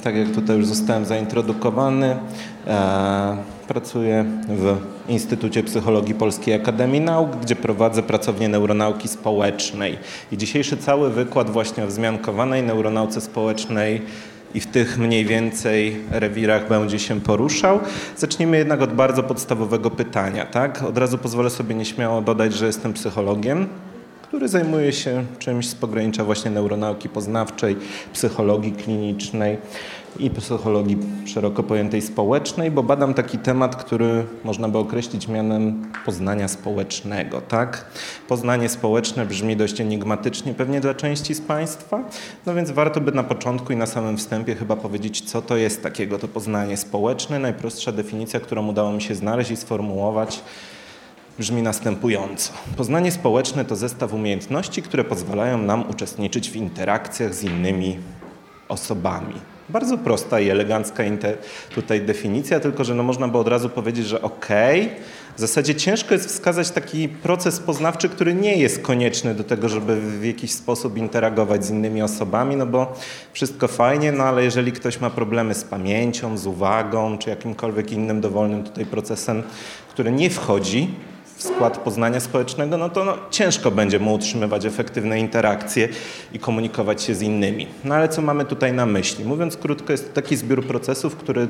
tak jak tutaj już zostałem zaintrodukowany, e, pracuję w Instytucie Psychologii Polskiej Akademii Nauk, gdzie prowadzę pracownię neuronauki społecznej. I dzisiejszy cały wykład właśnie o wzmiankowanej neuronauce społecznej i w tych mniej więcej rewirach będzie się poruszał. Zacznijmy jednak od bardzo podstawowego pytania. Tak? Od razu pozwolę sobie nieśmiało dodać, że jestem psychologiem, który zajmuje się czymś z pogranicza właśnie neuronauki poznawczej, psychologii klinicznej i psychologii szeroko pojętej społecznej, bo badam taki temat, który można by określić mianem poznania społecznego. Tak? Poznanie społeczne brzmi dość enigmatycznie pewnie dla części z Państwa, no więc warto by na początku i na samym wstępie chyba powiedzieć, co to jest takiego to poznanie społeczne. Najprostsza definicja, którą udało mi się znaleźć i sformułować, brzmi następująco. Poznanie społeczne to zestaw umiejętności, które pozwalają nam uczestniczyć w interakcjach z innymi osobami. Bardzo prosta i elegancka tutaj definicja, tylko że no można by od razu powiedzieć, że okej, okay, w zasadzie ciężko jest wskazać taki proces poznawczy, który nie jest konieczny do tego, żeby w jakiś sposób interagować z innymi osobami, no bo wszystko fajnie, no ale jeżeli ktoś ma problemy z pamięcią, z uwagą, czy jakimkolwiek innym dowolnym tutaj procesem, który nie wchodzi w skład poznania społecznego, no to no, ciężko będzie mu utrzymywać efektywne interakcje i komunikować się z innymi. No ale co mamy tutaj na myśli? Mówiąc krótko, jest to taki zbiór procesów, który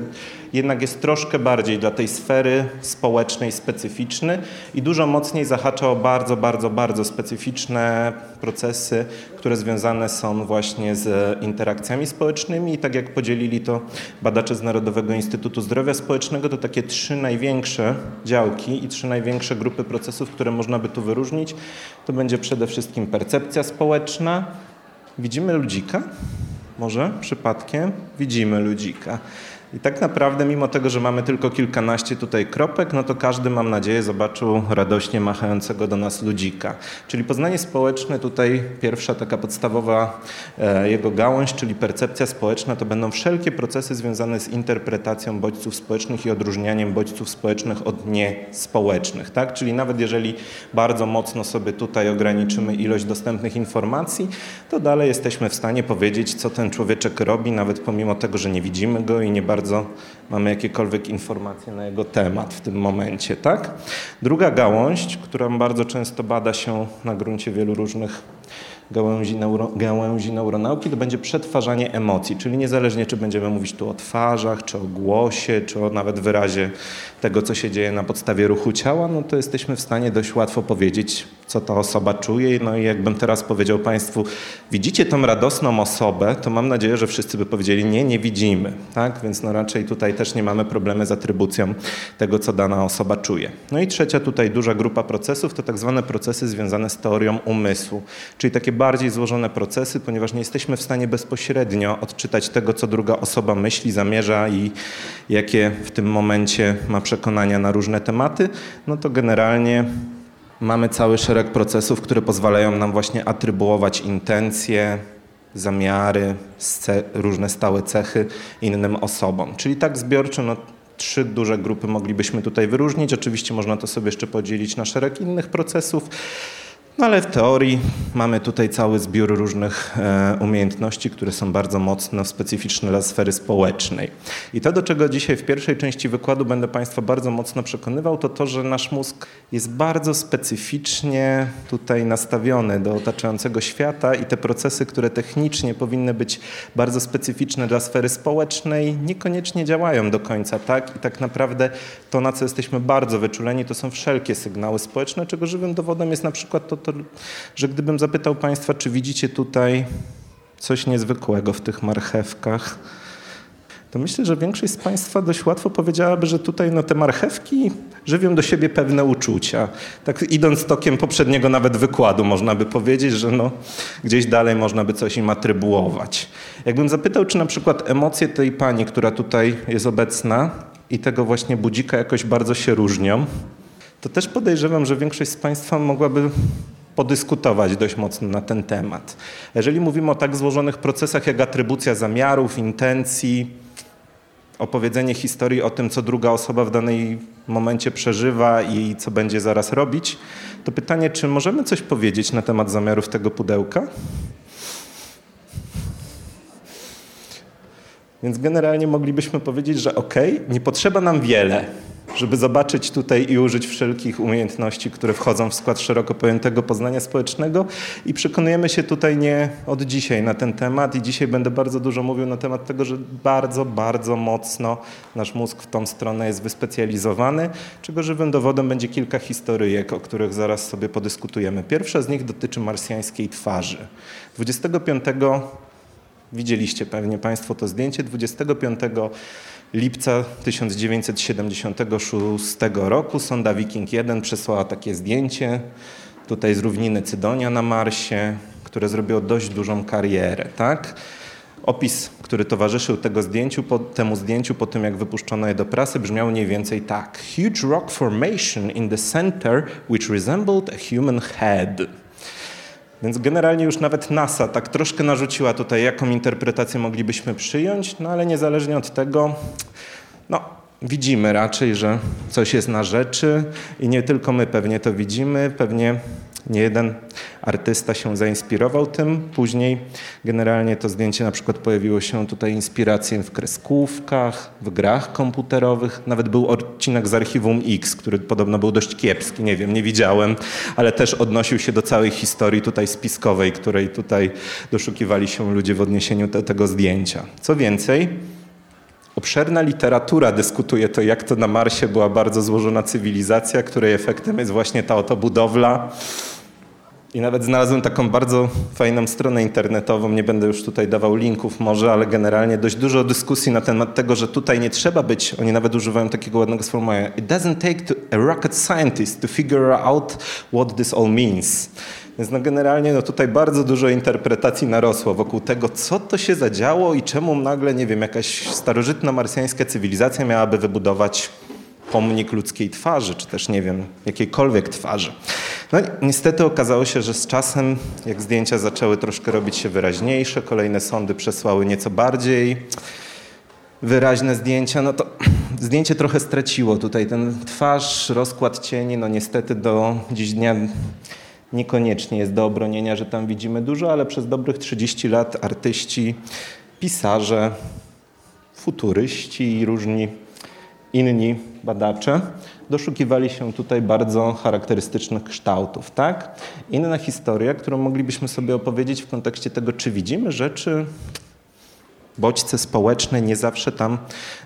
jednak jest troszkę bardziej dla tej sfery społecznej specyficzny i dużo mocniej zahacza o bardzo, bardzo, bardzo specyficzne procesy, które związane są właśnie z interakcjami społecznymi i tak jak podzielili to badacze z Narodowego Instytutu Zdrowia Społecznego, to takie trzy największe działki i trzy największe grupy grupy procesów, które można by tu wyróżnić, to będzie przede wszystkim percepcja społeczna. Widzimy ludzika? Może przypadkiem? Widzimy ludzika. I tak naprawdę, mimo tego, że mamy tylko kilkanaście tutaj kropek, no to każdy, mam nadzieję, zobaczył radośnie machającego do nas ludzika. Czyli poznanie społeczne, tutaj pierwsza taka podstawowa e, jego gałąź, czyli percepcja społeczna, to będą wszelkie procesy związane z interpretacją bodźców społecznych i odróżnianiem bodźców społecznych od niespołecznych. Tak? Czyli nawet jeżeli bardzo mocno sobie tutaj ograniczymy ilość dostępnych informacji, to dalej jesteśmy w stanie powiedzieć, co ten człowieczek robi, nawet pomimo tego, że nie widzimy go i nie bardzo bardzo mamy jakiekolwiek informacje na jego temat w tym momencie. Tak? Druga gałąź, którą bardzo często bada się na gruncie wielu różnych gałęzi, neuro, gałęzi neuronauki, to będzie przetwarzanie emocji, czyli niezależnie czy będziemy mówić tu o twarzach, czy o głosie, czy o nawet wyrazie tego, co się dzieje na podstawie ruchu ciała, no to jesteśmy w stanie dość łatwo powiedzieć, co ta osoba czuje. No i jakbym teraz powiedział Państwu, widzicie tą radosną osobę, to mam nadzieję, że wszyscy by powiedzieli, nie, nie widzimy. Tak? Więc no raczej tutaj też nie mamy problemy z atrybucją tego, co dana osoba czuje. No i trzecia tutaj duża grupa procesów to tak zwane procesy związane z teorią umysłu, czyli takie bardziej złożone procesy, ponieważ nie jesteśmy w stanie bezpośrednio odczytać tego, co druga osoba myśli, zamierza i jakie w tym momencie ma przekonania na różne tematy, no to generalnie mamy cały szereg procesów, które pozwalają nam właśnie atrybuować intencje, zamiary, różne stałe cechy innym osobom. Czyli tak zbiorczo no, trzy duże grupy moglibyśmy tutaj wyróżnić. Oczywiście można to sobie jeszcze podzielić na szereg innych procesów. No ale w teorii mamy tutaj cały zbiór różnych e, umiejętności, które są bardzo mocno specyficzne dla sfery społecznej. I to, do czego dzisiaj w pierwszej części wykładu będę Państwa bardzo mocno przekonywał, to to, że nasz mózg jest bardzo specyficznie tutaj nastawiony do otaczającego świata i te procesy, które technicznie powinny być bardzo specyficzne dla sfery społecznej, niekoniecznie działają do końca, tak? I tak naprawdę to, na co jesteśmy bardzo wyczuleni, to są wszelkie sygnały społeczne, czego żywym dowodem jest na przykład to, to, że gdybym zapytał Państwa, czy widzicie tutaj coś niezwykłego w tych marchewkach, to myślę, że większość z Państwa dość łatwo powiedziałaby, że tutaj no, te marchewki żywią do siebie pewne uczucia. Tak idąc tokiem poprzedniego nawet wykładu, można by powiedzieć, że no, gdzieś dalej można by coś im atrybuować. Jakbym zapytał, czy na przykład emocje tej pani, która tutaj jest obecna i tego właśnie budzika jakoś bardzo się różnią, to też podejrzewam, że większość z Państwa mogłaby podyskutować dość mocno na ten temat. Jeżeli mówimy o tak złożonych procesach jak atrybucja zamiarów, intencji, opowiedzenie historii o tym, co druga osoba w danej momencie przeżywa i co będzie zaraz robić, to pytanie, czy możemy coś powiedzieć na temat zamiarów tego pudełka? Więc generalnie moglibyśmy powiedzieć, że ok, nie potrzeba nam wiele, żeby zobaczyć tutaj i użyć wszelkich umiejętności, które wchodzą w skład szeroko pojętego poznania społecznego i przekonujemy się tutaj nie od dzisiaj na ten temat i dzisiaj będę bardzo dużo mówił na temat tego, że bardzo, bardzo mocno nasz mózg w tą stronę jest wyspecjalizowany, czego żywym dowodem będzie kilka historyjek, o których zaraz sobie podyskutujemy. Pierwsza z nich dotyczy marsjańskiej twarzy. 25 Widzieliście pewnie Państwo to zdjęcie 25 lipca 1976 roku. Sonda Viking 1 przesłała takie zdjęcie tutaj z równiny Cydonia na Marsie, które zrobiło dość dużą karierę. Tak? Opis, który towarzyszył tego zdjęciu, po, temu zdjęciu po tym, jak wypuszczono je do prasy, brzmiał mniej więcej tak. Huge rock formation in the center which resembled a human head. Więc generalnie już nawet NASA tak troszkę narzuciła tutaj, jaką interpretację moglibyśmy przyjąć, no ale niezależnie od tego, no widzimy raczej, że coś jest na rzeczy i nie tylko my pewnie to widzimy, pewnie nie jeden artysta się zainspirował tym. Później generalnie to zdjęcie na przykład pojawiło się tutaj inspiracją w kreskówkach, w grach komputerowych. Nawet był odcinek z Archiwum X, który podobno był dość kiepski, nie wiem, nie widziałem, ale też odnosił się do całej historii tutaj spiskowej, której tutaj doszukiwali się ludzie w odniesieniu do tego zdjęcia. Co więcej, Obszerna literatura dyskutuje to, jak to na Marsie była bardzo złożona cywilizacja, której efektem jest właśnie ta oto budowla. I nawet znalazłem taką bardzo fajną stronę internetową, nie będę już tutaj dawał linków może, ale generalnie dość dużo dyskusji na temat tego, że tutaj nie trzeba być, oni nawet używają takiego ładnego sformułowania, it doesn't take to a rocket scientist to figure out what this all means. Więc no generalnie no tutaj bardzo dużo interpretacji narosło wokół tego, co to się zadziało i czemu nagle, nie wiem, jakaś starożytna marsjańska cywilizacja miałaby wybudować pomnik ludzkiej twarzy, czy też nie wiem, jakiejkolwiek twarzy. No niestety okazało się, że z czasem, jak zdjęcia zaczęły troszkę robić się wyraźniejsze, kolejne sądy przesłały nieco bardziej wyraźne zdjęcia, no to zdjęcie trochę straciło tutaj ten twarz, rozkład cieni, no niestety do dziś dnia niekoniecznie jest do obronienia, że tam widzimy dużo, ale przez dobrych 30 lat artyści, pisarze, futuryści i różni inni badacze doszukiwali się tutaj bardzo charakterystycznych kształtów. Tak? Inna historia, którą moglibyśmy sobie opowiedzieć w kontekście tego, czy widzimy rzeczy bodźce społeczne, nie zawsze tam,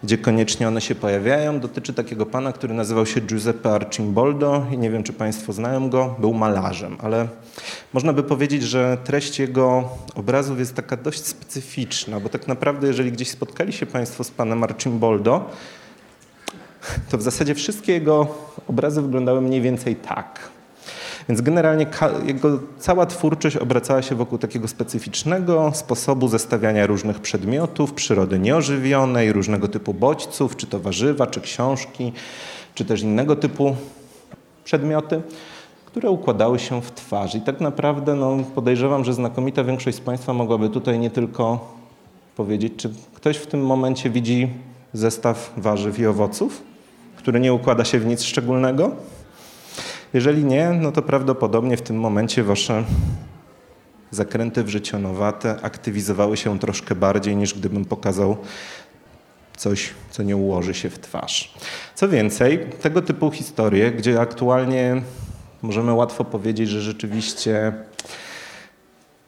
gdzie koniecznie one się pojawiają. Dotyczy takiego pana, który nazywał się Giuseppe Arcimboldo i nie wiem, czy Państwo znają go, był malarzem, ale można by powiedzieć, że treść jego obrazów jest taka dość specyficzna, bo tak naprawdę, jeżeli gdzieś spotkali się Państwo z panem Arcimboldo, to w zasadzie wszystkie jego obrazy wyglądały mniej więcej tak. Więc generalnie jego cała twórczość obracała się wokół takiego specyficznego sposobu zestawiania różnych przedmiotów, przyrody nieożywionej, różnego typu bodźców, czy to warzywa, czy książki, czy też innego typu przedmioty, które układały się w twarz. I tak naprawdę no, podejrzewam, że znakomita większość z Państwa mogłaby tutaj nie tylko powiedzieć, czy ktoś w tym momencie widzi zestaw warzyw i owoców, który nie układa się w nic szczególnego? Jeżeli nie, no to prawdopodobnie w tym momencie wasze zakręty wrzecionowate aktywizowały się troszkę bardziej niż gdybym pokazał coś, co nie ułoży się w twarz. Co więcej, tego typu historie, gdzie aktualnie możemy łatwo powiedzieć, że rzeczywiście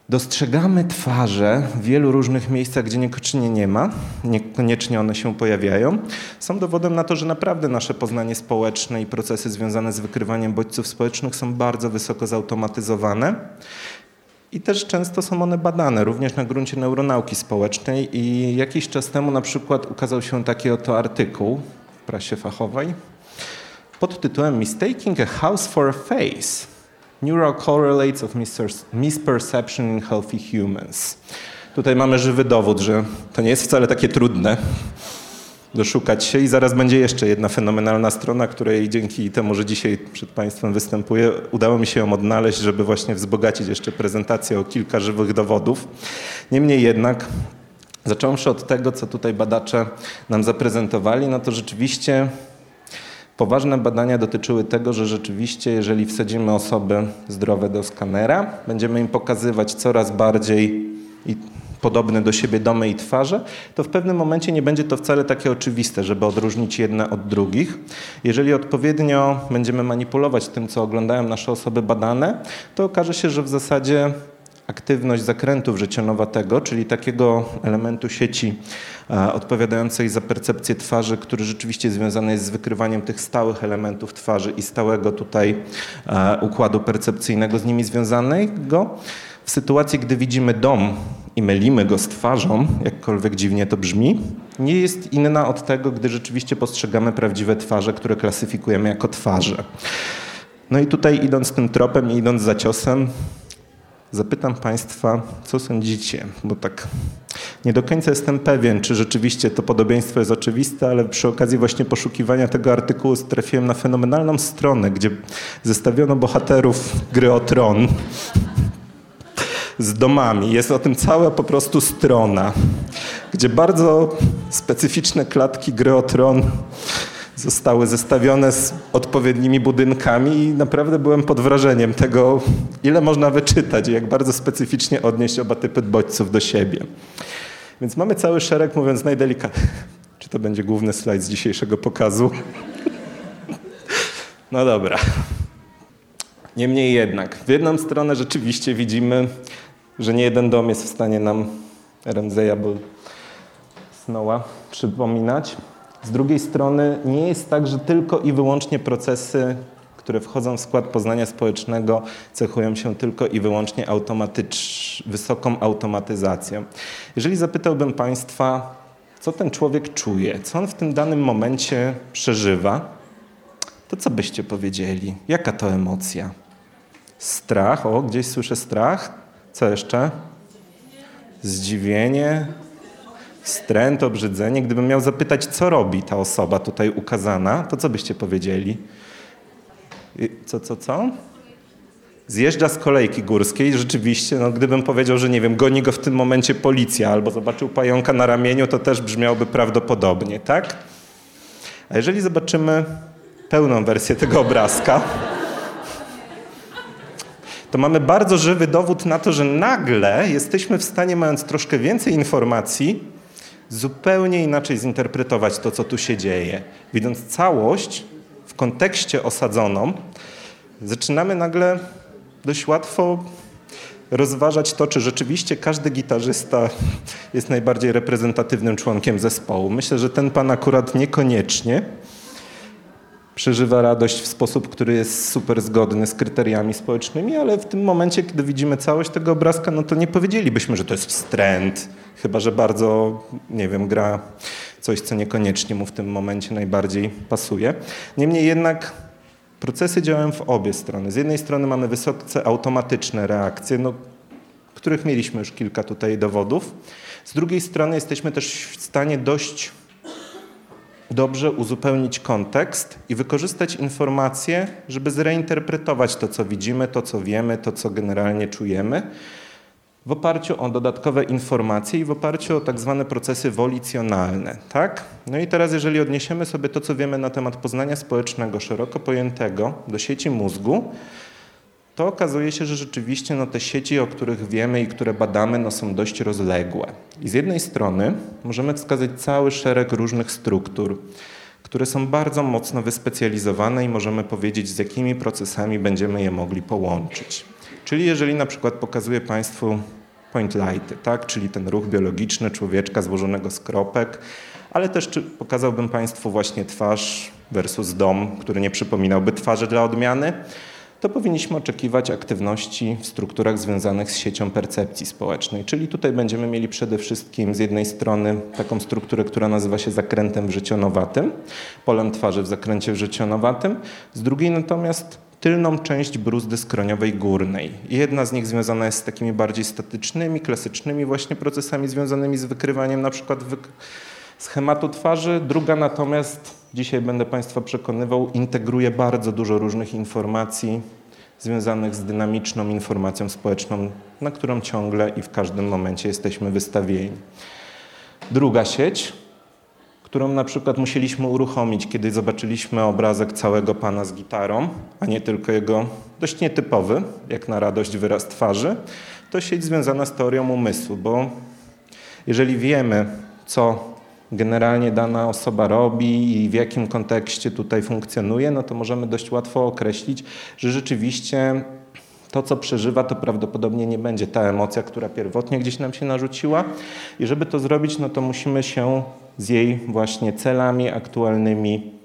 Dostrzegamy twarze w wielu różnych miejscach, gdzie niekoniecznie nie ma, niekoniecznie one się pojawiają. Są dowodem na to, że naprawdę nasze poznanie społeczne i procesy związane z wykrywaniem bodźców społecznych są bardzo wysoko zautomatyzowane. I też często są one badane, również na gruncie neuronauki społecznej. I jakiś czas temu na przykład ukazał się taki oto artykuł w prasie fachowej pod tytułem Mistaking a House for a Face. Neural correlates of misperception in healthy humans. Tutaj mamy żywy dowód, że to nie jest wcale takie trudne doszukać się i zaraz będzie jeszcze jedna fenomenalna strona, której dzięki temu, że dzisiaj przed Państwem występuję, udało mi się ją odnaleźć, żeby właśnie wzbogacić jeszcze prezentację o kilka żywych dowodów. Niemniej jednak zacząwszy od tego, co tutaj badacze nam zaprezentowali, no to rzeczywiście Poważne badania dotyczyły tego, że rzeczywiście, jeżeli wsadzimy osoby zdrowe do skanera, będziemy im pokazywać coraz bardziej podobne do siebie domy i twarze, to w pewnym momencie nie będzie to wcale takie oczywiste, żeby odróżnić jedne od drugich. Jeżeli odpowiednio będziemy manipulować tym, co oglądają nasze osoby badane, to okaże się, że w zasadzie aktywność zakrętu życionowatego, czyli takiego elementu sieci e, odpowiadającej za percepcję twarzy, który rzeczywiście związany jest z wykrywaniem tych stałych elementów twarzy i stałego tutaj e, układu percepcyjnego z nimi związanego. W sytuacji, gdy widzimy dom i mylimy go z twarzą, jakkolwiek dziwnie to brzmi, nie jest inna od tego, gdy rzeczywiście postrzegamy prawdziwe twarze, które klasyfikujemy jako twarze. No i tutaj idąc tym tropem i idąc za ciosem, Zapytam Państwa, co sądzicie, bo tak nie do końca jestem pewien, czy rzeczywiście to podobieństwo jest oczywiste, ale przy okazji właśnie poszukiwania tego artykułu trafiłem na fenomenalną stronę, gdzie zestawiono bohaterów gry o tron z domami. Jest o tym cała po prostu strona, gdzie bardzo specyficzne klatki gry o tron zostały zestawione z odpowiednimi budynkami i naprawdę byłem pod wrażeniem tego, ile można wyczytać i jak bardzo specyficznie odnieść oba typy bodźców do siebie. Więc mamy cały szereg, mówiąc najdelikatniej, czy to będzie główny slajd z dzisiejszego pokazu? No dobra. Niemniej jednak, w jedną stronę rzeczywiście widzimy, że nie jeden dom jest w stanie nam Ramzeja Snowa przypominać. Z drugiej strony nie jest tak, że tylko i wyłącznie procesy, które wchodzą w skład poznania społecznego, cechują się tylko i wyłącznie automatycz, wysoką automatyzacją. Jeżeli zapytałbym Państwa, co ten człowiek czuje, co on w tym danym momencie przeżywa, to co byście powiedzieli? Jaka to emocja? Strach, o, gdzieś słyszę strach. Co jeszcze? Zdziwienie, wstręt, obrzydzenie. Gdybym miał zapytać, co robi ta osoba tutaj ukazana, to co byście powiedzieli? Co, co, co? Zjeżdża z kolejki górskiej, rzeczywiście, no gdybym powiedział, że nie wiem, goni go w tym momencie policja albo zobaczył pająka na ramieniu, to też brzmiałoby prawdopodobnie, tak? A jeżeli zobaczymy pełną wersję tego obrazka, to mamy bardzo żywy dowód na to, że nagle jesteśmy w stanie, mając troszkę więcej informacji, zupełnie inaczej zinterpretować to, co tu się dzieje. Widząc całość w kontekście osadzoną, zaczynamy nagle dość łatwo rozważać to, czy rzeczywiście każdy gitarzysta jest najbardziej reprezentatywnym członkiem zespołu. Myślę, że ten pan akurat niekoniecznie przeżywa radość w sposób, który jest super zgodny z kryteriami społecznymi, ale w tym momencie, kiedy widzimy całość tego obrazka, no to nie powiedzielibyśmy, że to jest wstręt, chyba że bardzo, nie wiem, gra coś, co niekoniecznie mu w tym momencie najbardziej pasuje. Niemniej jednak procesy działają w obie strony. Z jednej strony mamy wysoce automatyczne reakcje, no, których mieliśmy już kilka tutaj dowodów. Z drugiej strony jesteśmy też w stanie dość dobrze uzupełnić kontekst i wykorzystać informacje, żeby zreinterpretować to, co widzimy, to, co wiemy, to, co generalnie czujemy, w oparciu o dodatkowe informacje i w oparciu o tak zwane procesy wolicjonalne. Tak? No i teraz, jeżeli odniesiemy sobie to, co wiemy na temat poznania społecznego, szeroko pojętego, do sieci mózgu, to okazuje się, że rzeczywiście no, te sieci, o których wiemy i które badamy, no, są dość rozległe. I z jednej strony możemy wskazać cały szereg różnych struktur, które są bardzo mocno wyspecjalizowane i możemy powiedzieć, z jakimi procesami będziemy je mogli połączyć. Czyli jeżeli na przykład pokazuję Państwu point lighty, tak? czyli ten ruch biologiczny człowieczka złożonego z kropek, ale też pokazałbym Państwu właśnie twarz versus dom, który nie przypominałby twarzy dla odmiany, to powinniśmy oczekiwać aktywności w strukturach związanych z siecią percepcji społecznej. Czyli tutaj będziemy mieli przede wszystkim z jednej strony taką strukturę, która nazywa się zakrętem wrzecionowatym, polem twarzy w zakręcie wrzecionowatym, z drugiej natomiast tylną część bruzdy skroniowej górnej. Jedna z nich związana jest z takimi bardziej statycznymi, klasycznymi właśnie procesami związanymi z wykrywaniem na przykład schematu twarzy, druga natomiast dzisiaj będę Państwa przekonywał, integruje bardzo dużo różnych informacji związanych z dynamiczną informacją społeczną, na którą ciągle i w każdym momencie jesteśmy wystawieni. Druga sieć, którą na przykład musieliśmy uruchomić, kiedy zobaczyliśmy obrazek całego pana z gitarą, a nie tylko jego dość nietypowy, jak na radość wyraz twarzy, to sieć związana z teorią umysłu, bo Jeżeli wiemy, co generalnie dana osoba robi i w jakim kontekście tutaj funkcjonuje, no to możemy dość łatwo określić, że rzeczywiście to, co przeżywa, to prawdopodobnie nie będzie ta emocja, która pierwotnie gdzieś nam się narzuciła. I żeby to zrobić, no to musimy się z jej właśnie celami aktualnymi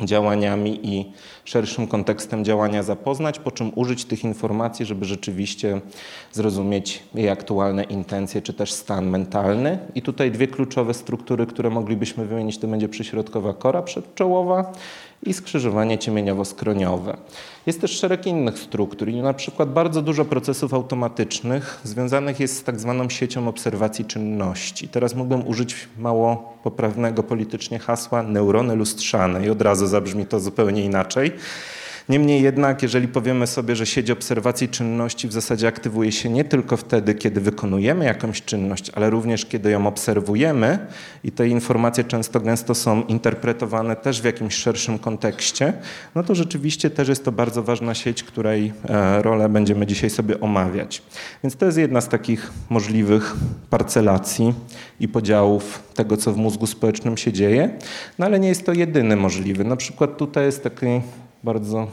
działaniami i szerszym kontekstem działania zapoznać, po czym użyć tych informacji, żeby rzeczywiście zrozumieć jej aktualne intencje czy też stan mentalny. I tutaj dwie kluczowe struktury, które moglibyśmy wymienić, to będzie przyśrodkowa kora przedczołowa i skrzyżowanie ciemieniowo-skroniowe. Jest też szereg innych struktur i na przykład bardzo dużo procesów automatycznych związanych jest z tak zwaną siecią obserwacji czynności. Teraz mógłbym użyć mało poprawnego politycznie hasła neurony lustrzane i od razu zabrzmi to zupełnie inaczej. Niemniej jednak, jeżeli powiemy sobie, że sieć obserwacji czynności w zasadzie aktywuje się nie tylko wtedy, kiedy wykonujemy jakąś czynność, ale również kiedy ją obserwujemy i te informacje często gęsto są interpretowane też w jakimś szerszym kontekście, no to rzeczywiście też jest to bardzo ważna sieć, której e, rolę będziemy dzisiaj sobie omawiać. Więc to jest jedna z takich możliwych parcelacji i podziałów tego, co w mózgu społecznym się dzieje, no ale nie jest to jedyny możliwy. Na przykład tutaj jest taki bardzo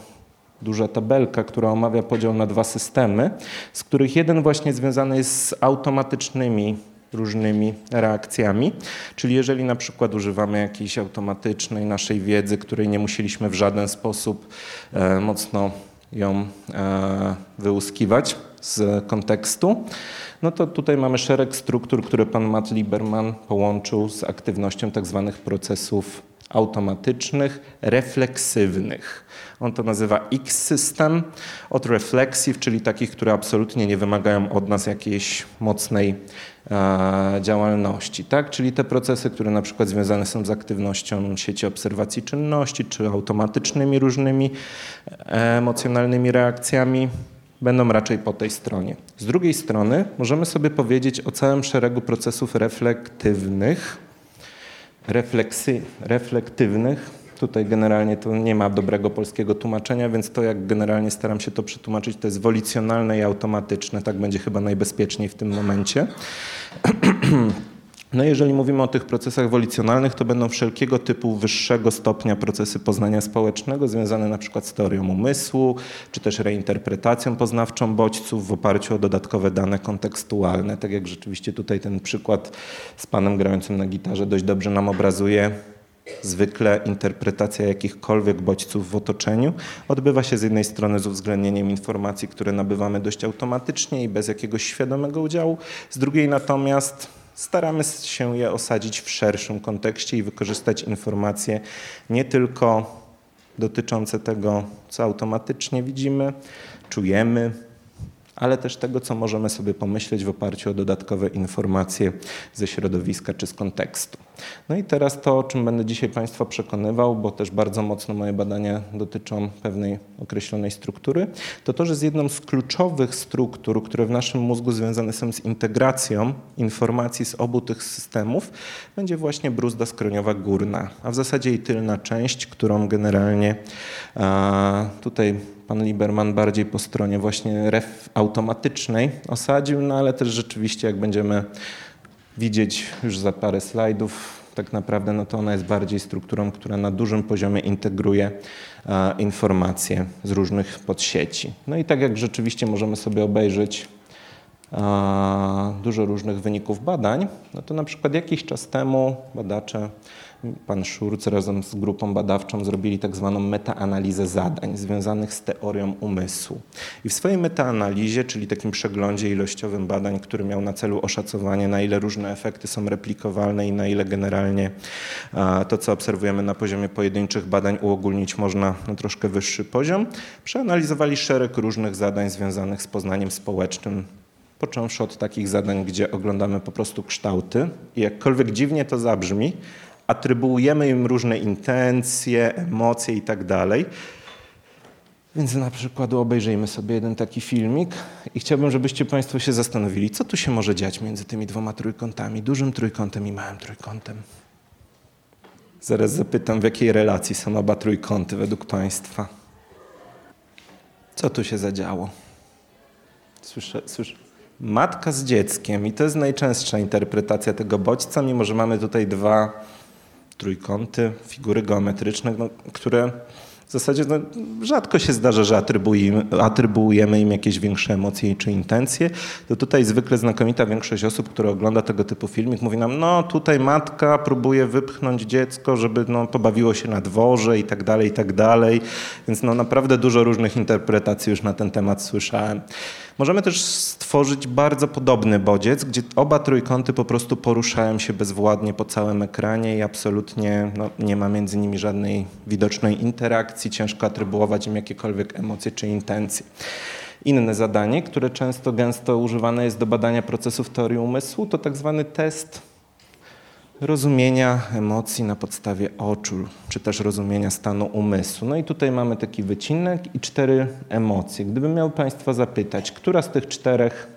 duża tabelka, która omawia podział na dwa systemy, z których jeden właśnie związany jest z automatycznymi różnymi reakcjami. Czyli jeżeli na przykład używamy jakiejś automatycznej naszej wiedzy, której nie musieliśmy w żaden sposób e, mocno ją e, wyłuskiwać z kontekstu, no to tutaj mamy szereg struktur, które pan Matt Lieberman połączył z aktywnością tak zwanych procesów automatycznych, refleksywnych. On to nazywa X-system od reflexive, czyli takich, które absolutnie nie wymagają od nas jakiejś mocnej e, działalności. Tak? Czyli te procesy, które na przykład związane są z aktywnością sieci obserwacji czynności, czy automatycznymi różnymi e, emocjonalnymi reakcjami, będą raczej po tej stronie. Z drugiej strony możemy sobie powiedzieć o całym szeregu procesów reflektywnych, refleksy, reflektywnych. Tutaj generalnie to nie ma dobrego polskiego tłumaczenia, więc to jak generalnie staram się to przetłumaczyć, to jest wolicjonalne i automatyczne. Tak będzie chyba najbezpieczniej w tym momencie. No jeżeli mówimy o tych procesach wolicjonalnych, to będą wszelkiego typu wyższego stopnia procesy poznania społecznego związane na przykład z teorią umysłu, czy też reinterpretacją poznawczą bodźców w oparciu o dodatkowe dane kontekstualne. Tak jak rzeczywiście tutaj ten przykład z panem grającym na gitarze dość dobrze nam obrazuje, Zwykle interpretacja jakichkolwiek bodźców w otoczeniu odbywa się z jednej strony z uwzględnieniem informacji, które nabywamy dość automatycznie i bez jakiegoś świadomego udziału, z drugiej natomiast staramy się je osadzić w szerszym kontekście i wykorzystać informacje nie tylko dotyczące tego, co automatycznie widzimy, czujemy, ale też tego, co możemy sobie pomyśleć w oparciu o dodatkowe informacje ze środowiska czy z kontekstu. No i teraz to, o czym będę dzisiaj Państwa przekonywał, bo też bardzo mocno moje badania dotyczą pewnej określonej struktury, to to, że z jedną z kluczowych struktur, które w naszym mózgu związane są z integracją informacji z obu tych systemów, będzie właśnie bruzda skroniowa górna, a w zasadzie jej tylna część, którą generalnie tutaj pan Lieberman bardziej po stronie właśnie ref automatycznej osadził, no ale też rzeczywiście jak będziemy widzieć już za parę slajdów, tak naprawdę no to ona jest bardziej strukturą, która na dużym poziomie integruje e, informacje z różnych podsieci. No i tak jak rzeczywiście możemy sobie obejrzeć e, dużo różnych wyników badań, no to na przykład jakiś czas temu badacze pan Szurc razem z grupą badawczą zrobili tak zwaną metaanalizę zadań związanych z teorią umysłu. I w swojej metaanalizie, czyli takim przeglądzie ilościowym badań, który miał na celu oszacowanie, na ile różne efekty są replikowalne i na ile generalnie to, co obserwujemy na poziomie pojedynczych badań, uogólnić można na troszkę wyższy poziom, przeanalizowali szereg różnych zadań związanych z poznaniem społecznym począwszy od takich zadań, gdzie oglądamy po prostu kształty i jakkolwiek dziwnie to zabrzmi, atrybuujemy im różne intencje, emocje i tak dalej. Więc na przykład obejrzyjmy sobie jeden taki filmik i chciałbym, żebyście Państwo się zastanowili, co tu się może dziać między tymi dwoma trójkątami, dużym trójkątem i małym trójkątem. Zaraz zapytam, w jakiej relacji są oba trójkąty według Państwa. Co tu się zadziało? Słyszę, słyszę. matka z dzieckiem i to jest najczęstsza interpretacja tego bodźca, mimo że mamy tutaj dwa trójkąty, figury geometryczne, no, które w zasadzie no, rzadko się zdarza, że atrybuujemy, im jakieś większe emocje czy intencje. To tutaj zwykle znakomita większość osób, które ogląda tego typu filmik, mówi nam, no tutaj matka próbuje wypchnąć dziecko, żeby no, pobawiło się na dworze i tak dalej, i tak dalej. Więc no, naprawdę dużo różnych interpretacji już na ten temat słyszałem. Możemy też stworzyć bardzo podobny bodziec, gdzie oba trójkąty po prostu poruszają się bezwładnie po całym ekranie i absolutnie no, nie ma między nimi żadnej widocznej interakcji, ciężko atrybuować im jakiekolwiek emocje czy intencje. Inne zadanie, które często gęsto używane jest do badania procesów teorii umysłu, to tak zwany test rozumienia emocji na podstawie oczu, czy też rozumienia stanu umysłu. No i tutaj mamy taki wycinek i cztery emocje. Gdybym miał Państwa zapytać, która z tych czterech,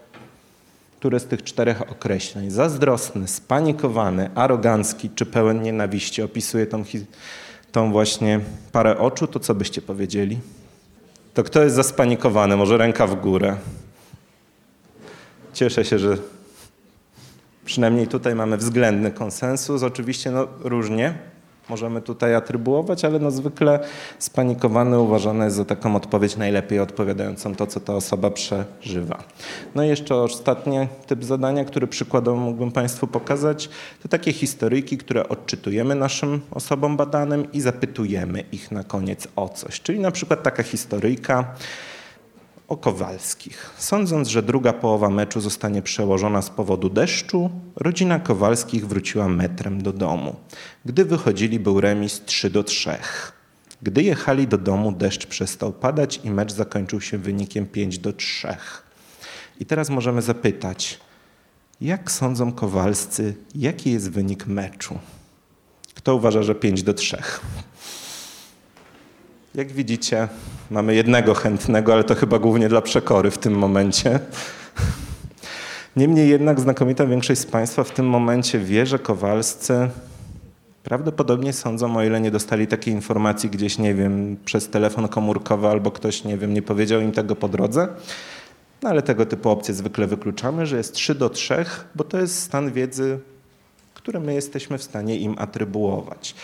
które z tych czterech określeń, zazdrosny, spanikowany, arogancki czy pełen nienawiści, opisuje tą, tą właśnie parę oczu, to co byście powiedzieli? To kto jest zaspanikowany? Może ręka w górę. Cieszę się, że Przynajmniej tutaj mamy względny konsensus. Oczywiście no, różnie możemy tutaj atrybuować, ale no zwykle spanikowany uważany jest za taką odpowiedź najlepiej odpowiadającą to, co ta osoba przeżywa. No i jeszcze ostatni typ zadania, który przykładowo mógłbym Państwu pokazać, to takie historyjki, które odczytujemy naszym osobom badanym i zapytujemy ich na koniec o coś. Czyli na przykład taka historyjka, o Kowalskich. Sądząc, że druga połowa meczu zostanie przełożona z powodu deszczu, rodzina Kowalskich wróciła metrem do domu. Gdy wychodzili, był remis 3 do 3. Gdy jechali do domu, deszcz przestał padać i mecz zakończył się wynikiem 5 do 3. I teraz możemy zapytać, jak sądzą Kowalscy, jaki jest wynik meczu? Kto uważa, że 5 do 3? Jak widzicie, mamy jednego chętnego, ale to chyba głównie dla przekory w tym momencie. Niemniej jednak znakomita większość z Państwa w tym momencie wie, że Kowalscy prawdopodobnie sądzą, o ile nie dostali takiej informacji gdzieś, nie wiem, przez telefon komórkowy albo ktoś, nie wiem, nie powiedział im tego po drodze. No ale tego typu opcje zwykle wykluczamy, że jest 3 do 3, bo to jest stan wiedzy, który my jesteśmy w stanie im atrybuować.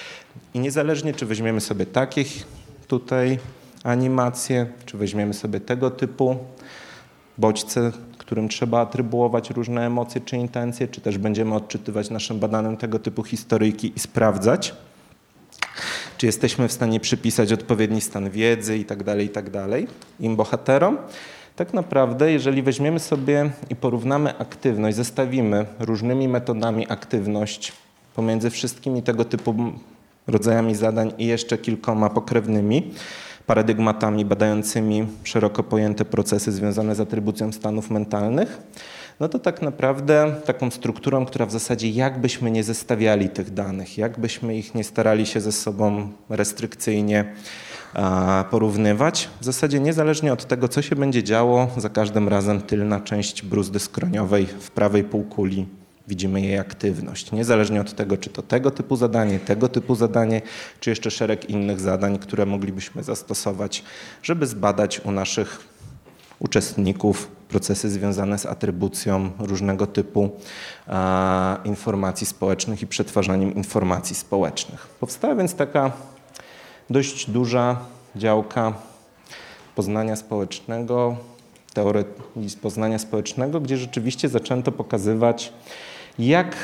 I niezależnie, czy weźmiemy sobie takich tutaj animacje, czy weźmiemy sobie tego typu bodźce, którym trzeba atrybuować różne emocje czy intencje, czy też będziemy odczytywać naszym badanym tego typu historyjki i sprawdzać, czy jesteśmy w stanie przypisać odpowiedni stan wiedzy i tak dalej, i tak dalej im bohaterom. Tak naprawdę, jeżeli weźmiemy sobie i porównamy aktywność, zestawimy różnymi metodami aktywność pomiędzy wszystkimi tego typu rodzajami zadań i jeszcze kilkoma pokrewnymi paradygmatami badającymi szeroko pojęte procesy związane z atrybucją stanów mentalnych, no to tak naprawdę taką strukturą, która w zasadzie jakbyśmy nie zestawiali tych danych, jakbyśmy ich nie starali się ze sobą restrykcyjnie porównywać, w zasadzie niezależnie od tego, co się będzie działo, za każdym razem tylna część bruzdy skroniowej w prawej półkuli widzimy jej aktywność. Niezależnie od tego, czy to tego typu zadanie, tego typu zadanie, czy jeszcze szereg innych zadań, które moglibyśmy zastosować, żeby zbadać u naszych uczestników procesy związane z atrybucją różnego typu a, informacji społecznych i przetwarzaniem informacji społecznych. Powstała więc taka dość duża działka poznania społecznego, teorii poznania społecznego, gdzie rzeczywiście zaczęto pokazywać jak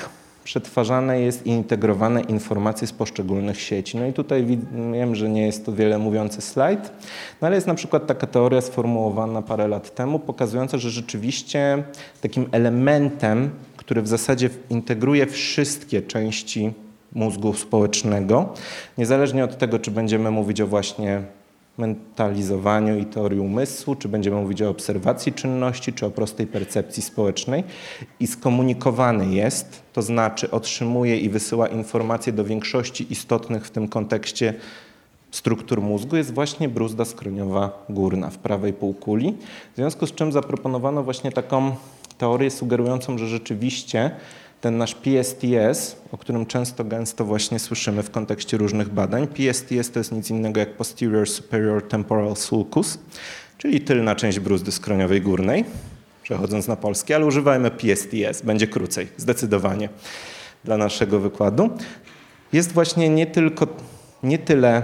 przetwarzane jest i integrowane informacje z poszczególnych sieci. No i tutaj wiem, że nie jest to wiele mówiący slajd, no ale jest na przykład taka teoria sformułowana parę lat temu, pokazująca, że rzeczywiście takim elementem, który w zasadzie integruje wszystkie części mózgu społecznego, niezależnie od tego, czy będziemy mówić o właśnie mentalizowaniu i teorii umysłu, czy będziemy mówić o obserwacji czynności, czy o prostej percepcji społecznej i skomunikowany jest, to znaczy otrzymuje i wysyła informacje do większości istotnych w tym kontekście struktur mózgu jest właśnie bruzda skroniowa górna w prawej półkuli. W związku z czym zaproponowano właśnie taką teorię sugerującą, że rzeczywiście ten nasz PSTS, o którym często gęsto właśnie słyszymy w kontekście różnych badań. PSTS to jest nic innego jak Posterior Superior Temporal Sulcus, czyli tylna część bruzdy skroniowej górnej. przechodząc na polski, ale używajmy PSTS, będzie krócej, zdecydowanie dla naszego wykładu. Jest właśnie nie tylko, nie tyle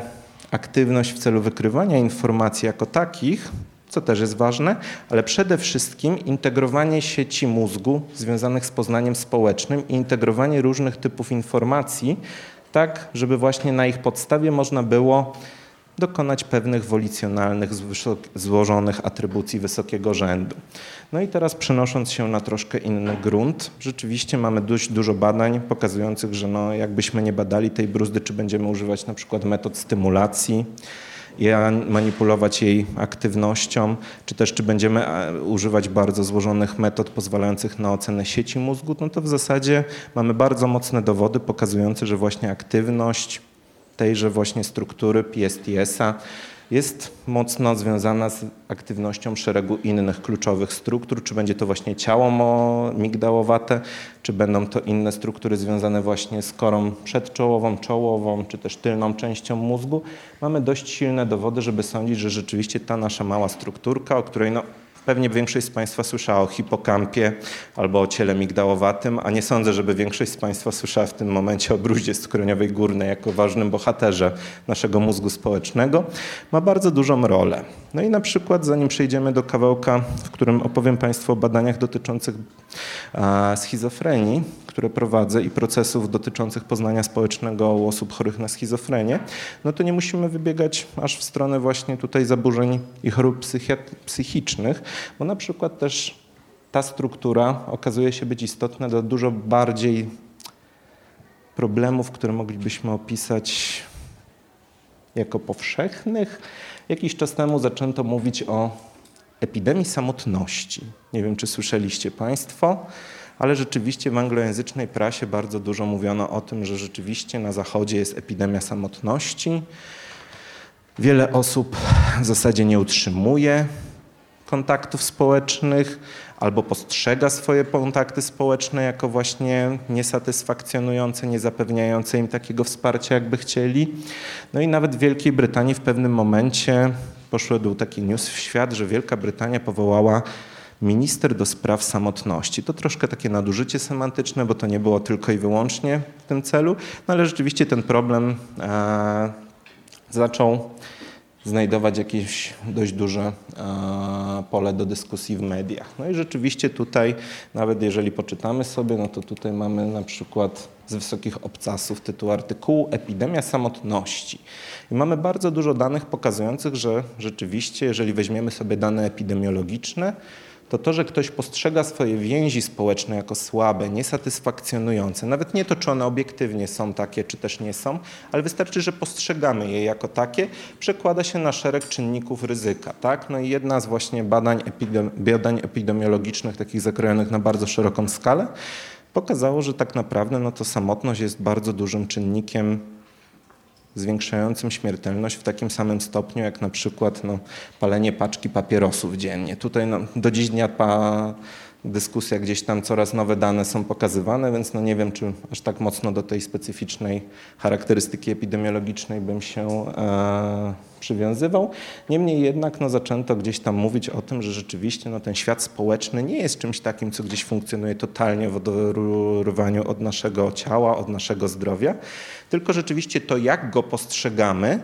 aktywność w celu wykrywania informacji jako takich, co też jest ważne, ale przede wszystkim integrowanie sieci mózgu związanych z poznaniem społecznym i integrowanie różnych typów informacji, tak żeby właśnie na ich podstawie można było dokonać pewnych wolicjonalnych, złożonych atrybucji wysokiego rzędu. No i teraz przenosząc się na troszkę inny grunt, rzeczywiście mamy dość dużo badań pokazujących, że no, jakbyśmy nie badali tej bruzdy, czy będziemy używać na przykład metod stymulacji, i manipulować jej aktywnością, czy też czy będziemy e, używać bardzo złożonych metod pozwalających na ocenę sieci mózgu, no to w zasadzie mamy bardzo mocne dowody pokazujące, że właśnie aktywność tejże właśnie struktury PSTS-a jest mocno związana z aktywnością szeregu innych kluczowych struktur, czy będzie to właśnie ciało migdałowate, czy będą to inne struktury związane właśnie z korą przedczołową, czołową, czy też tylną częścią mózgu. Mamy dość silne dowody, żeby sądzić, że rzeczywiście ta nasza mała strukturka, o której no, Pewnie większość z Państwa słyszała o hipokampie albo o ciele migdałowatym, a nie sądzę, żeby większość z Państwa słyszała w tym momencie o bruździe skroniowej górnej jako ważnym bohaterze naszego mózgu społecznego. Ma bardzo dużą rolę. No i na przykład, zanim przejdziemy do kawałka, w którym opowiem Państwu o badaniach dotyczących schizofrenii, które prowadzę i procesów dotyczących poznania społecznego u osób chorych na schizofrenię, no to nie musimy wybiegać aż w stronę właśnie tutaj zaburzeń i chorób psychicznych, bo na przykład też ta struktura okazuje się być istotna do dużo bardziej problemów, które moglibyśmy opisać jako powszechnych. Jakiś czas temu zaczęto mówić o epidemii samotności. Nie wiem, czy słyszeliście Państwo, ale rzeczywiście w anglojęzycznej prasie bardzo dużo mówiono o tym, że rzeczywiście na Zachodzie jest epidemia samotności. Wiele osób w zasadzie nie utrzymuje kontaktów społecznych albo postrzega swoje kontakty społeczne jako właśnie niesatysfakcjonujące, nie zapewniające im takiego wsparcia, jakby chcieli. No i nawet w Wielkiej Brytanii w pewnym momencie poszedł taki news w świat, że Wielka Brytania powołała minister do spraw samotności. To troszkę takie nadużycie semantyczne, bo to nie było tylko i wyłącznie w tym celu, no ale rzeczywiście ten problem e, zaczął znajdować jakieś dość duże e, pole do dyskusji w mediach. No i rzeczywiście tutaj, nawet jeżeli poczytamy sobie, no to tutaj mamy na przykład z wysokich obcasów tytuł artykułu Epidemia samotności. I mamy bardzo dużo danych pokazujących, że rzeczywiście, jeżeli weźmiemy sobie dane epidemiologiczne, to to, że ktoś postrzega swoje więzi społeczne jako słabe, niesatysfakcjonujące, nawet nie to, czy one obiektywnie są takie, czy też nie są, ale wystarczy, że postrzegamy je jako takie, przekłada się na szereg czynników ryzyka. Tak? No i jedna z właśnie badań, epidemi badań epidemiologicznych, takich zakrojonych na bardzo szeroką skalę, pokazało, że tak naprawdę no to samotność jest bardzo dużym czynnikiem zwiększającym śmiertelność w takim samym stopniu jak na przykład no, palenie paczki papierosów dziennie. Tutaj no, do dziś dnia pa, dyskusja gdzieś tam coraz nowe dane są pokazywane, więc no nie wiem, czy aż tak mocno do tej specyficznej charakterystyki epidemiologicznej bym się e, przywiązywał. Niemniej jednak no, zaczęto gdzieś tam mówić o tym, że rzeczywiście no, ten świat społeczny nie jest czymś takim, co gdzieś funkcjonuje totalnie w oderwaniu od naszego ciała, od naszego zdrowia, tylko rzeczywiście to, jak go postrzegamy,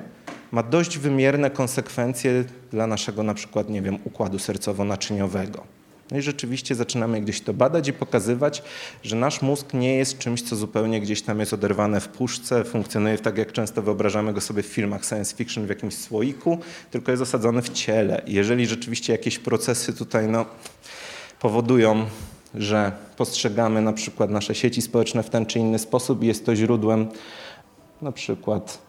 ma dość wymierne konsekwencje dla naszego na przykład, nie wiem, układu sercowo-naczyniowego. No i rzeczywiście zaczynamy gdzieś to badać i pokazywać, że nasz mózg nie jest czymś, co zupełnie gdzieś tam jest oderwane w puszce, funkcjonuje tak, jak często wyobrażamy go sobie w filmach science fiction w jakimś słoiku, tylko jest osadzony w ciele. Jeżeli rzeczywiście jakieś procesy tutaj no, powodują, że postrzegamy na przykład nasze sieci społeczne w ten czy inny sposób i jest to źródłem na przykład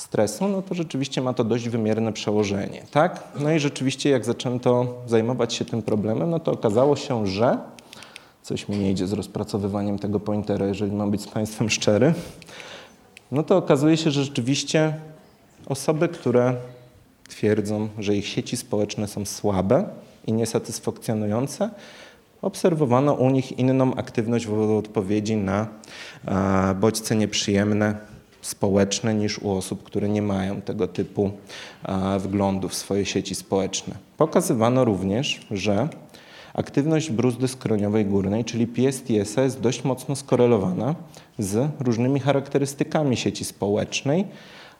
stresu, no to rzeczywiście ma to dość wymierne przełożenie, tak? No i rzeczywiście jak zaczęto zajmować się tym problemem, no to okazało się, że coś mi nie idzie z rozpracowywaniem tego pointera, jeżeli mam być z Państwem szczery, no to okazuje się, że rzeczywiście osoby, które twierdzą, że ich sieci społeczne są słabe i niesatysfakcjonujące, obserwowano u nich inną aktywność w odpowiedzi na bodźce nieprzyjemne, społeczne niż u osób, które nie mają tego typu wglądu w swoje sieci społeczne. Pokazywano również, że Aktywność bruzdy skroniowej górnej, czyli PSTS, jest dość mocno skorelowana z różnymi charakterystykami sieci społecznej,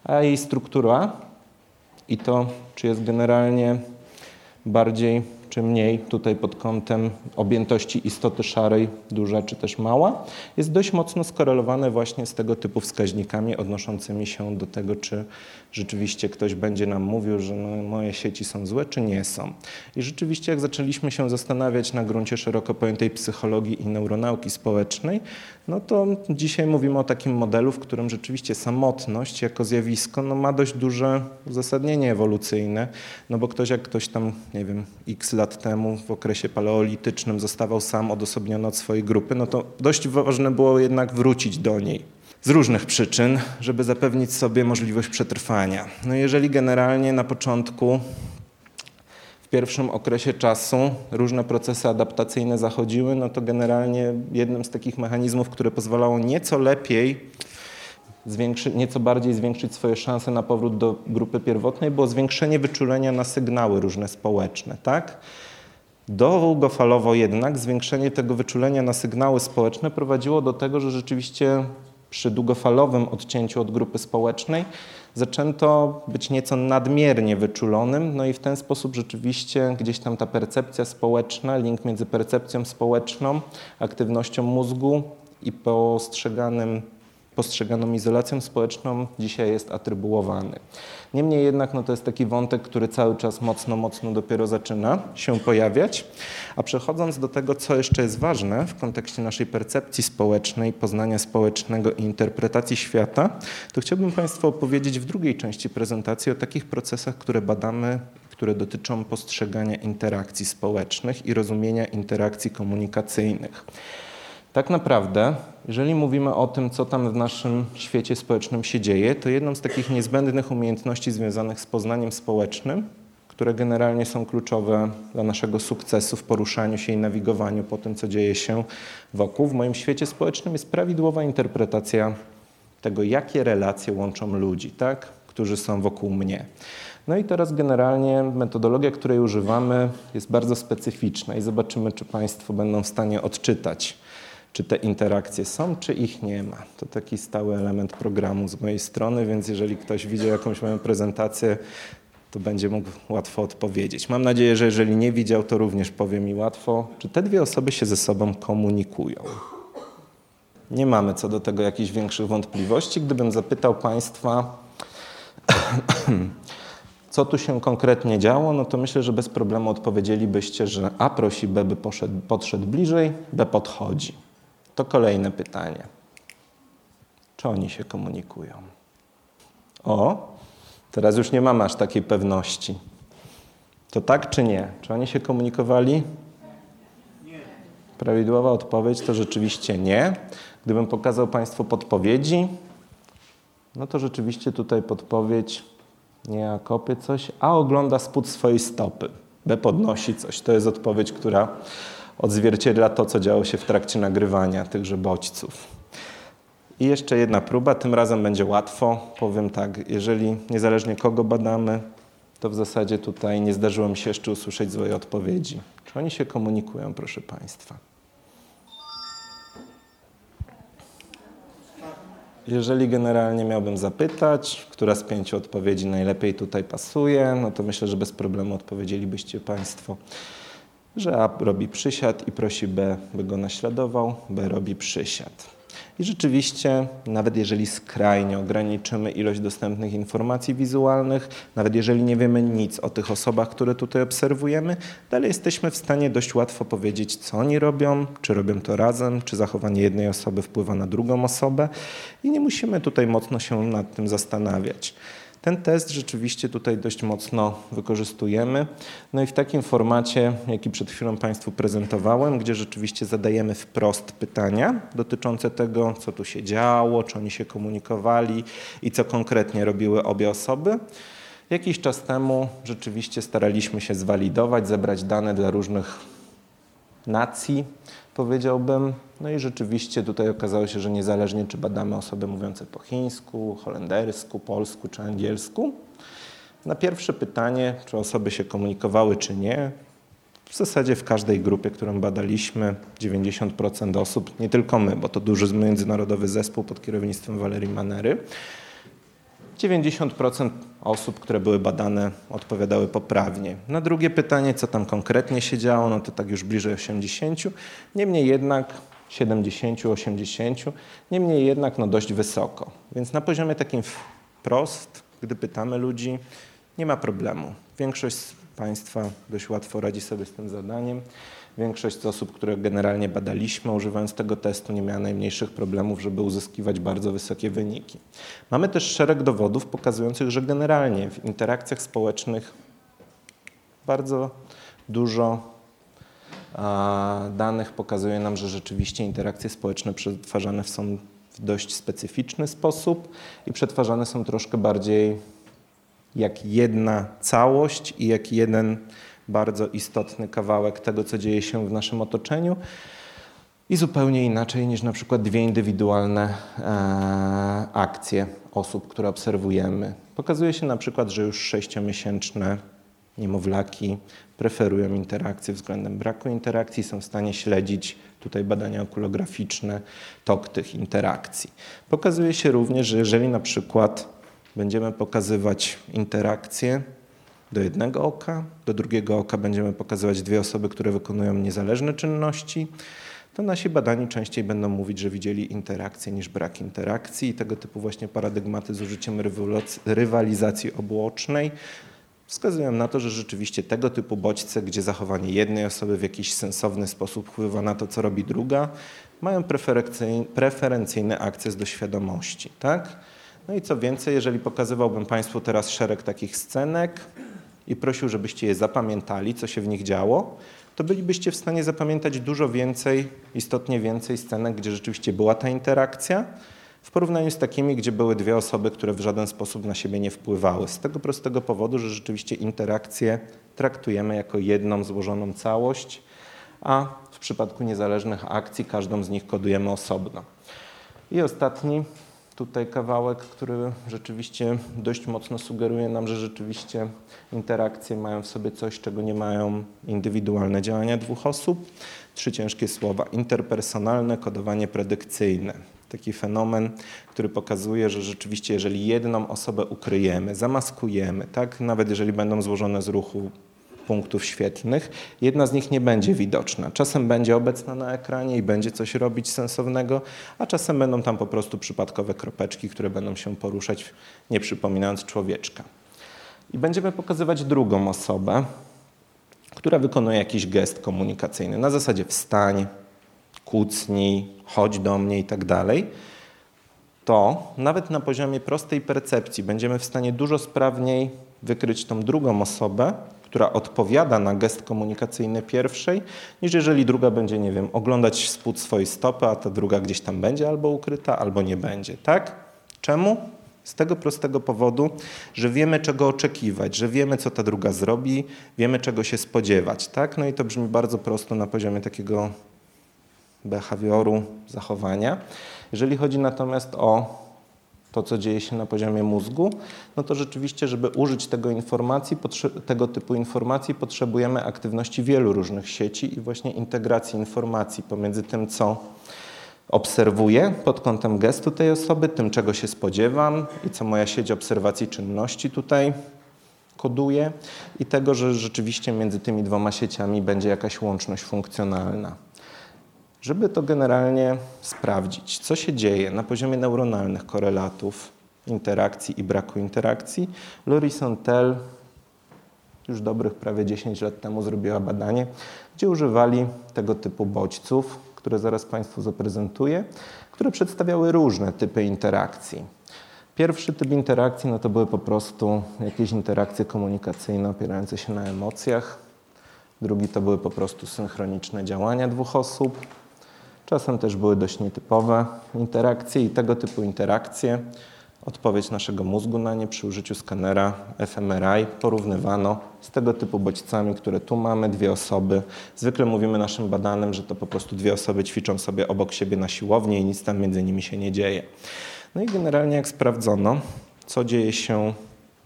a jej struktura i to, czy jest generalnie bardziej czy mniej tutaj pod kątem objętości istoty szarej, duża czy też mała, jest dość mocno skorelowane właśnie z tego typu wskaźnikami odnoszącymi się do tego, czy rzeczywiście ktoś będzie nam mówił, że no, moje sieci są złe, czy nie są. I rzeczywiście jak zaczęliśmy się zastanawiać na gruncie szeroko pojętej psychologii i neuronauki społecznej, no to dzisiaj mówimy o takim modelu, w którym rzeczywiście samotność jako zjawisko no, ma dość duże uzasadnienie ewolucyjne, no bo ktoś jak ktoś tam, nie wiem, x lat temu w okresie paleolitycznym zostawał sam odosobniony od swojej grupy, no to dość ważne było jednak wrócić do niej z różnych przyczyn, żeby zapewnić sobie możliwość przetrwania. No jeżeli generalnie na początku pierwszym okresie czasu różne procesy adaptacyjne zachodziły, no to generalnie jednym z takich mechanizmów, które pozwalało nieco lepiej, nieco bardziej zwiększyć swoje szanse na powrót do grupy pierwotnej, było zwiększenie wyczulenia na sygnały różne społeczne, tak? Długofalowo jednak zwiększenie tego wyczulenia na sygnały społeczne prowadziło do tego, że rzeczywiście przy długofalowym odcięciu od grupy społecznej zaczęto być nieco nadmiernie wyczulonym, no i w ten sposób rzeczywiście gdzieś tam ta percepcja społeczna, link między percepcją społeczną, aktywnością mózgu i postrzeganym postrzeganą izolacją społeczną dzisiaj jest atrybuowany. Niemniej jednak no to jest taki wątek, który cały czas mocno, mocno dopiero zaczyna się pojawiać. A przechodząc do tego, co jeszcze jest ważne w kontekście naszej percepcji społecznej, poznania społecznego i interpretacji świata, to chciałbym Państwu opowiedzieć w drugiej części prezentacji o takich procesach, które badamy które dotyczą postrzegania interakcji społecznych i rozumienia interakcji komunikacyjnych. Tak naprawdę, jeżeli mówimy o tym, co tam w naszym świecie społecznym się dzieje, to jedną z takich niezbędnych umiejętności związanych z poznaniem społecznym, które generalnie są kluczowe dla naszego sukcesu w poruszaniu się i nawigowaniu po tym, co dzieje się wokół, w moim świecie społecznym jest prawidłowa interpretacja tego, jakie relacje łączą ludzi, tak? którzy są wokół mnie. No i teraz generalnie metodologia, której używamy, jest bardzo specyficzna i zobaczymy, czy Państwo będą w stanie odczytać czy te interakcje są, czy ich nie ma. To taki stały element programu z mojej strony, więc jeżeli ktoś widział jakąś moją prezentację, to będzie mógł łatwo odpowiedzieć. Mam nadzieję, że jeżeli nie widział, to również powie mi łatwo, czy te dwie osoby się ze sobą komunikują. Nie mamy co do tego jakichś większych wątpliwości. Gdybym zapytał Państwa, co tu się konkretnie działo, no to myślę, że bez problemu odpowiedzielibyście, że A prosi B, by poszedł, podszedł bliżej, B podchodzi. To kolejne pytanie. Czy oni się komunikują? O, teraz już nie mam aż takiej pewności. To tak czy nie? Czy oni się komunikowali? Nie. Prawidłowa odpowiedź to rzeczywiście nie. Gdybym pokazał Państwu podpowiedzi, no to rzeczywiście tutaj podpowiedź nie, a kopie coś, a ogląda spód swojej stopy. B podnosi coś. To jest odpowiedź, która odzwierciedla to, co działo się w trakcie nagrywania tychże bodźców. I jeszcze jedna próba, tym razem będzie łatwo. Powiem tak, jeżeli niezależnie kogo badamy, to w zasadzie tutaj nie zdarzyło mi się jeszcze usłyszeć złej odpowiedzi. Czy oni się komunikują, proszę Państwa? Jeżeli generalnie miałbym zapytać, która z pięciu odpowiedzi najlepiej tutaj pasuje, no to myślę, że bez problemu odpowiedzielibyście Państwo że A robi przysiad i prosi B, by go naśladował, B robi przysiad. I rzeczywiście, nawet jeżeli skrajnie ograniczymy ilość dostępnych informacji wizualnych, nawet jeżeli nie wiemy nic o tych osobach, które tutaj obserwujemy, dalej jesteśmy w stanie dość łatwo powiedzieć, co oni robią, czy robią to razem, czy zachowanie jednej osoby wpływa na drugą osobę i nie musimy tutaj mocno się nad tym zastanawiać. Ten test rzeczywiście tutaj dość mocno wykorzystujemy. No i w takim formacie, jaki przed chwilą Państwu prezentowałem, gdzie rzeczywiście zadajemy wprost pytania dotyczące tego, co tu się działo, czy oni się komunikowali i co konkretnie robiły obie osoby. Jakiś czas temu rzeczywiście staraliśmy się zwalidować, zebrać dane dla różnych nacji, powiedziałbym. No i rzeczywiście tutaj okazało się, że niezależnie czy badamy osoby mówiące po chińsku, holendersku, polsku czy angielsku, na pierwsze pytanie, czy osoby się komunikowały czy nie, w zasadzie w każdej grupie, którą badaliśmy, 90% osób, nie tylko my, bo to duży międzynarodowy zespół pod kierownictwem Walerii Manery, 90% osób, które były badane, odpowiadały poprawnie. Na drugie pytanie, co tam konkretnie się działo, no to tak już bliżej 80. Niemniej jednak 70, 80, niemniej jednak no dość wysoko. Więc na poziomie takim wprost, gdy pytamy ludzi, nie ma problemu. Większość z Państwa dość łatwo radzi sobie z tym zadaniem. Większość osób, które generalnie badaliśmy, używając tego testu, nie miała najmniejszych problemów, żeby uzyskiwać bardzo wysokie wyniki. Mamy też szereg dowodów pokazujących, że generalnie w interakcjach społecznych bardzo dużo danych pokazuje nam, że rzeczywiście interakcje społeczne przetwarzane są w dość specyficzny sposób i przetwarzane są troszkę bardziej jak jedna całość i jak jeden bardzo istotny kawałek tego, co dzieje się w naszym otoczeniu i zupełnie inaczej niż na przykład dwie indywidualne e, akcje osób, które obserwujemy. Pokazuje się na przykład, że już sześciomiesięczne niemowlaki preferują interakcje względem braku interakcji, są w stanie śledzić tutaj badania okulograficzne tok tych interakcji. Pokazuje się również, że jeżeli na przykład będziemy pokazywać interakcje do jednego oka, do drugiego oka będziemy pokazywać dwie osoby, które wykonują niezależne czynności, to nasi badani częściej będą mówić, że widzieli interakcję niż brak interakcji i tego typu właśnie paradygmaty z użyciem rywalizacji obłocznej wskazują na to, że rzeczywiście tego typu bodźce, gdzie zachowanie jednej osoby w jakiś sensowny sposób wpływa na to, co robi druga, mają preferencyjny akces do świadomości. Tak? No i co więcej, jeżeli pokazywałbym Państwu teraz szereg takich scenek i prosił, żebyście je zapamiętali, co się w nich działo, to bylibyście w stanie zapamiętać dużo więcej, istotnie więcej scenek, gdzie rzeczywiście była ta interakcja, w porównaniu z takimi, gdzie były dwie osoby, które w żaden sposób na siebie nie wpływały. Z tego prostego powodu, że rzeczywiście interakcje traktujemy jako jedną złożoną całość, a w przypadku niezależnych akcji każdą z nich kodujemy osobno. I ostatni tutaj kawałek, który rzeczywiście dość mocno sugeruje nam, że rzeczywiście interakcje mają w sobie coś, czego nie mają indywidualne działania dwóch osób. Trzy ciężkie słowa: interpersonalne, kodowanie predykcyjne. Taki fenomen, który pokazuje, że rzeczywiście, jeżeli jedną osobę ukryjemy, zamaskujemy, tak, nawet jeżeli będą złożone z ruchu punktów świetlnych. Jedna z nich nie będzie widoczna. Czasem będzie obecna na ekranie i będzie coś robić sensownego, a czasem będą tam po prostu przypadkowe kropeczki, które będą się poruszać, nie przypominając człowieczka. I będziemy pokazywać drugą osobę, która wykonuje jakiś gest komunikacyjny na zasadzie wstań, kucnij, chodź do mnie i tak dalej, to nawet na poziomie prostej percepcji będziemy w stanie dużo sprawniej wykryć tą drugą osobę, która odpowiada na gest komunikacyjny pierwszej, niż jeżeli druga będzie, nie wiem, oglądać spód swojej stopy, a ta druga gdzieś tam będzie albo ukryta, albo nie będzie. Tak? Czemu? Z tego prostego powodu, że wiemy czego oczekiwać, że wiemy co ta druga zrobi, wiemy czego się spodziewać. Tak? No i to brzmi bardzo prosto na poziomie takiego behawioru, zachowania. Jeżeli chodzi natomiast o to, co dzieje się na poziomie mózgu, no to rzeczywiście, żeby użyć tego, informacji, tego typu informacji, potrzebujemy aktywności wielu różnych sieci i właśnie integracji informacji pomiędzy tym, co obserwuję pod kątem gestu tej osoby, tym, czego się spodziewam i co moja sieć obserwacji czynności tutaj koduje i tego, że rzeczywiście między tymi dwoma sieciami będzie jakaś łączność funkcjonalna. Żeby to generalnie sprawdzić, co się dzieje na poziomie neuronalnych korelatów, interakcji i braku interakcji, Lori Sontel już dobrych prawie 10 lat temu zrobiła badanie, gdzie używali tego typu bodźców, które zaraz Państwu zaprezentuję, które przedstawiały różne typy interakcji. Pierwszy typ interakcji no to były po prostu jakieś interakcje komunikacyjne opierające się na emocjach. Drugi to były po prostu synchroniczne działania dwóch osób. Czasem też były dość nietypowe interakcje i tego typu interakcje, odpowiedź naszego mózgu na nie przy użyciu skanera fMRI porównywano z tego typu bodźcami, które tu mamy, dwie osoby. Zwykle mówimy naszym badanym, że to po prostu dwie osoby ćwiczą sobie obok siebie na siłowni i nic tam między nimi się nie dzieje. No i generalnie jak sprawdzono, co dzieje się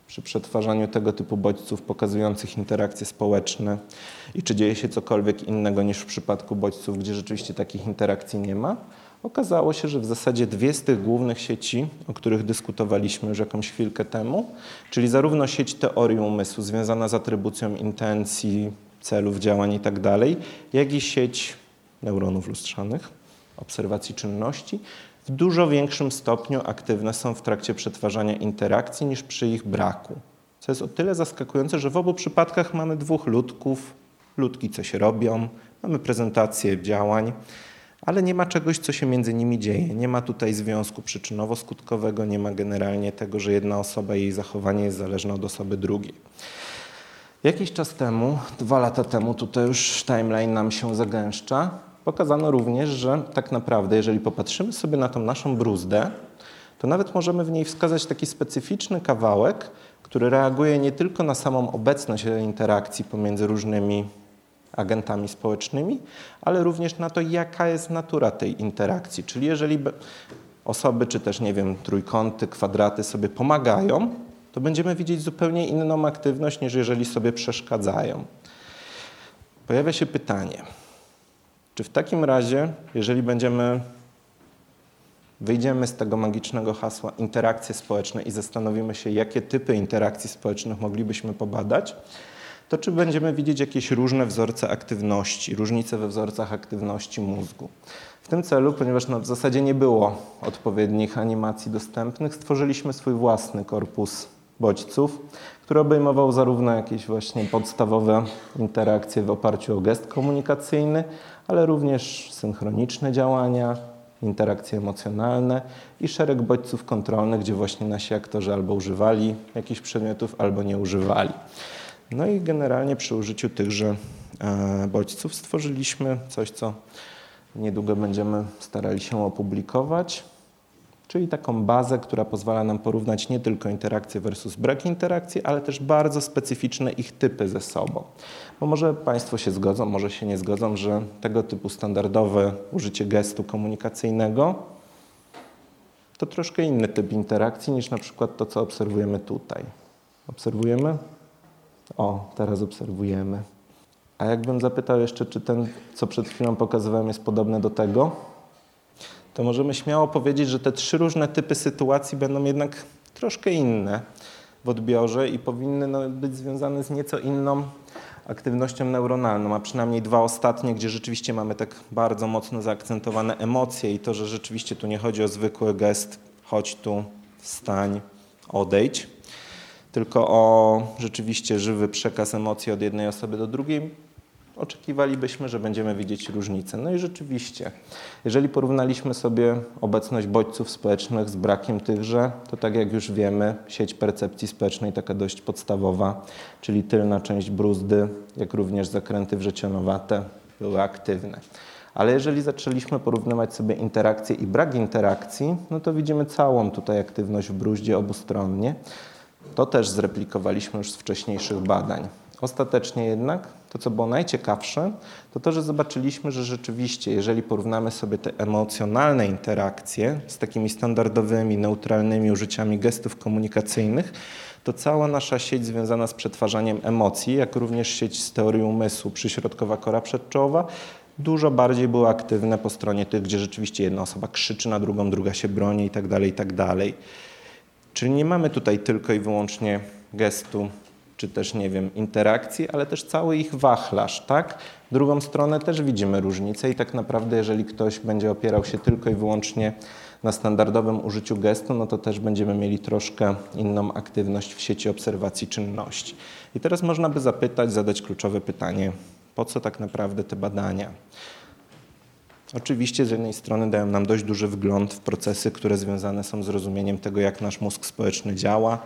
przy przetwarzaniu tego typu bodźców pokazujących interakcje społeczne i czy dzieje się cokolwiek innego niż w przypadku bodźców, gdzie rzeczywiście takich interakcji nie ma. Okazało się, że w zasadzie dwie z tych głównych sieci, o których dyskutowaliśmy już jakąś chwilkę temu, czyli zarówno sieć teorii umysłu związana z atrybucją intencji, celów, działań itd., tak jak i sieć neuronów lustrzanych, obserwacji czynności, w dużo większym stopniu aktywne są w trakcie przetwarzania interakcji niż przy ich braku. Co jest o tyle zaskakujące, że w obu przypadkach mamy dwóch ludków, ludki coś robią, mamy prezentację działań, ale nie ma czegoś, co się między nimi dzieje. Nie ma tutaj związku przyczynowo-skutkowego, nie ma generalnie tego, że jedna osoba i jej zachowanie jest zależne od osoby drugiej. Jakiś czas temu, dwa lata temu, tutaj już timeline nam się zagęszcza, pokazano również, że tak naprawdę, jeżeli popatrzymy sobie na tą naszą bruzdę, to nawet możemy w niej wskazać taki specyficzny kawałek, który reaguje nie tylko na samą obecność interakcji pomiędzy różnymi agentami społecznymi, ale również na to, jaka jest natura tej interakcji. Czyli jeżeli osoby, czy też, nie wiem, trójkąty, kwadraty sobie pomagają, to będziemy widzieć zupełnie inną aktywność, niż jeżeli sobie przeszkadzają. Pojawia się pytanie, czy w takim razie, jeżeli będziemy, wyjdziemy z tego magicznego hasła interakcje społeczne i zastanowimy się, jakie typy interakcji społecznych moglibyśmy pobadać, to czy będziemy widzieć jakieś różne wzorce aktywności, różnice we wzorcach aktywności mózgu. W tym celu, ponieważ no, w zasadzie nie było odpowiednich animacji dostępnych, stworzyliśmy swój własny korpus bodźców, który obejmował zarówno jakieś właśnie podstawowe interakcje w oparciu o gest komunikacyjny, ale również synchroniczne działania, interakcje emocjonalne i szereg bodźców kontrolnych, gdzie właśnie nasi aktorzy albo używali jakichś przedmiotów, albo nie używali. No i generalnie przy użyciu tychże e, bodźców stworzyliśmy coś, co niedługo będziemy starali się opublikować czyli taką bazę, która pozwala nam porównać nie tylko interakcje versus brak interakcji, ale też bardzo specyficzne ich typy ze sobą. Bo może Państwo się zgodzą, może się nie zgodzą, że tego typu standardowe użycie gestu komunikacyjnego to troszkę inny typ interakcji niż na przykład to, co obserwujemy tutaj. Obserwujemy? O, teraz obserwujemy. A jakbym zapytał jeszcze, czy ten, co przed chwilą pokazywałem, jest podobny do tego, to możemy śmiało powiedzieć, że te trzy różne typy sytuacji będą jednak troszkę inne w odbiorze i powinny no, być związane z nieco inną aktywnością neuronalną, a przynajmniej dwa ostatnie, gdzie rzeczywiście mamy tak bardzo mocno zaakcentowane emocje i to, że rzeczywiście tu nie chodzi o zwykły gest chodź tu, wstań, odejdź, tylko o rzeczywiście żywy przekaz emocji od jednej osoby do drugiej, oczekiwalibyśmy, że będziemy widzieć różnice. No i rzeczywiście, jeżeli porównaliśmy sobie obecność bodźców społecznych z brakiem tychże, to tak jak już wiemy, sieć percepcji społecznej taka dość podstawowa, czyli tylna część bruzdy, jak również zakręty wrzecionowate były aktywne. Ale jeżeli zaczęliśmy porównywać sobie interakcje i brak interakcji, no to widzimy całą tutaj aktywność w bruździe obustronnie. To też zreplikowaliśmy już z wcześniejszych badań. Ostatecznie jednak to, co było najciekawsze, to to, że zobaczyliśmy, że rzeczywiście, jeżeli porównamy sobie te emocjonalne interakcje z takimi standardowymi, neutralnymi użyciami gestów komunikacyjnych, to cała nasza sieć związana z przetwarzaniem emocji, jak również sieć z teorii umysłu, przyśrodkowa kora przedczołowa, dużo bardziej były aktywne po stronie tych, gdzie rzeczywiście jedna osoba krzyczy na drugą, druga się broni itd., tak itd. Tak Czyli nie mamy tutaj tylko i wyłącznie gestu czy też, nie wiem, interakcji, ale też cały ich wachlarz, tak? Drugą stronę też widzimy różnicę i tak naprawdę, jeżeli ktoś będzie opierał się tylko i wyłącznie na standardowym użyciu gestu, no to też będziemy mieli troszkę inną aktywność w sieci obserwacji czynności. I teraz można by zapytać, zadać kluczowe pytanie, po co tak naprawdę te badania? Oczywiście z jednej strony dają nam dość duży wgląd w procesy, które związane są z rozumieniem tego, jak nasz mózg społeczny działa,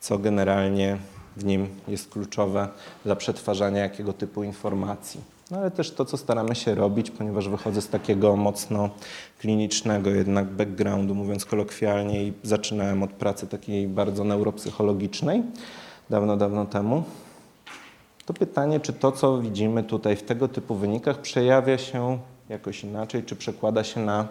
co generalnie w nim jest kluczowe dla przetwarzania jakiego typu informacji. No ale też to, co staramy się robić, ponieważ wychodzę z takiego mocno klinicznego jednak backgroundu, mówiąc kolokwialnie, i zaczynałem od pracy takiej bardzo neuropsychologicznej dawno, dawno temu. To pytanie, czy to, co widzimy tutaj w tego typu wynikach, przejawia się jakoś inaczej, czy przekłada się na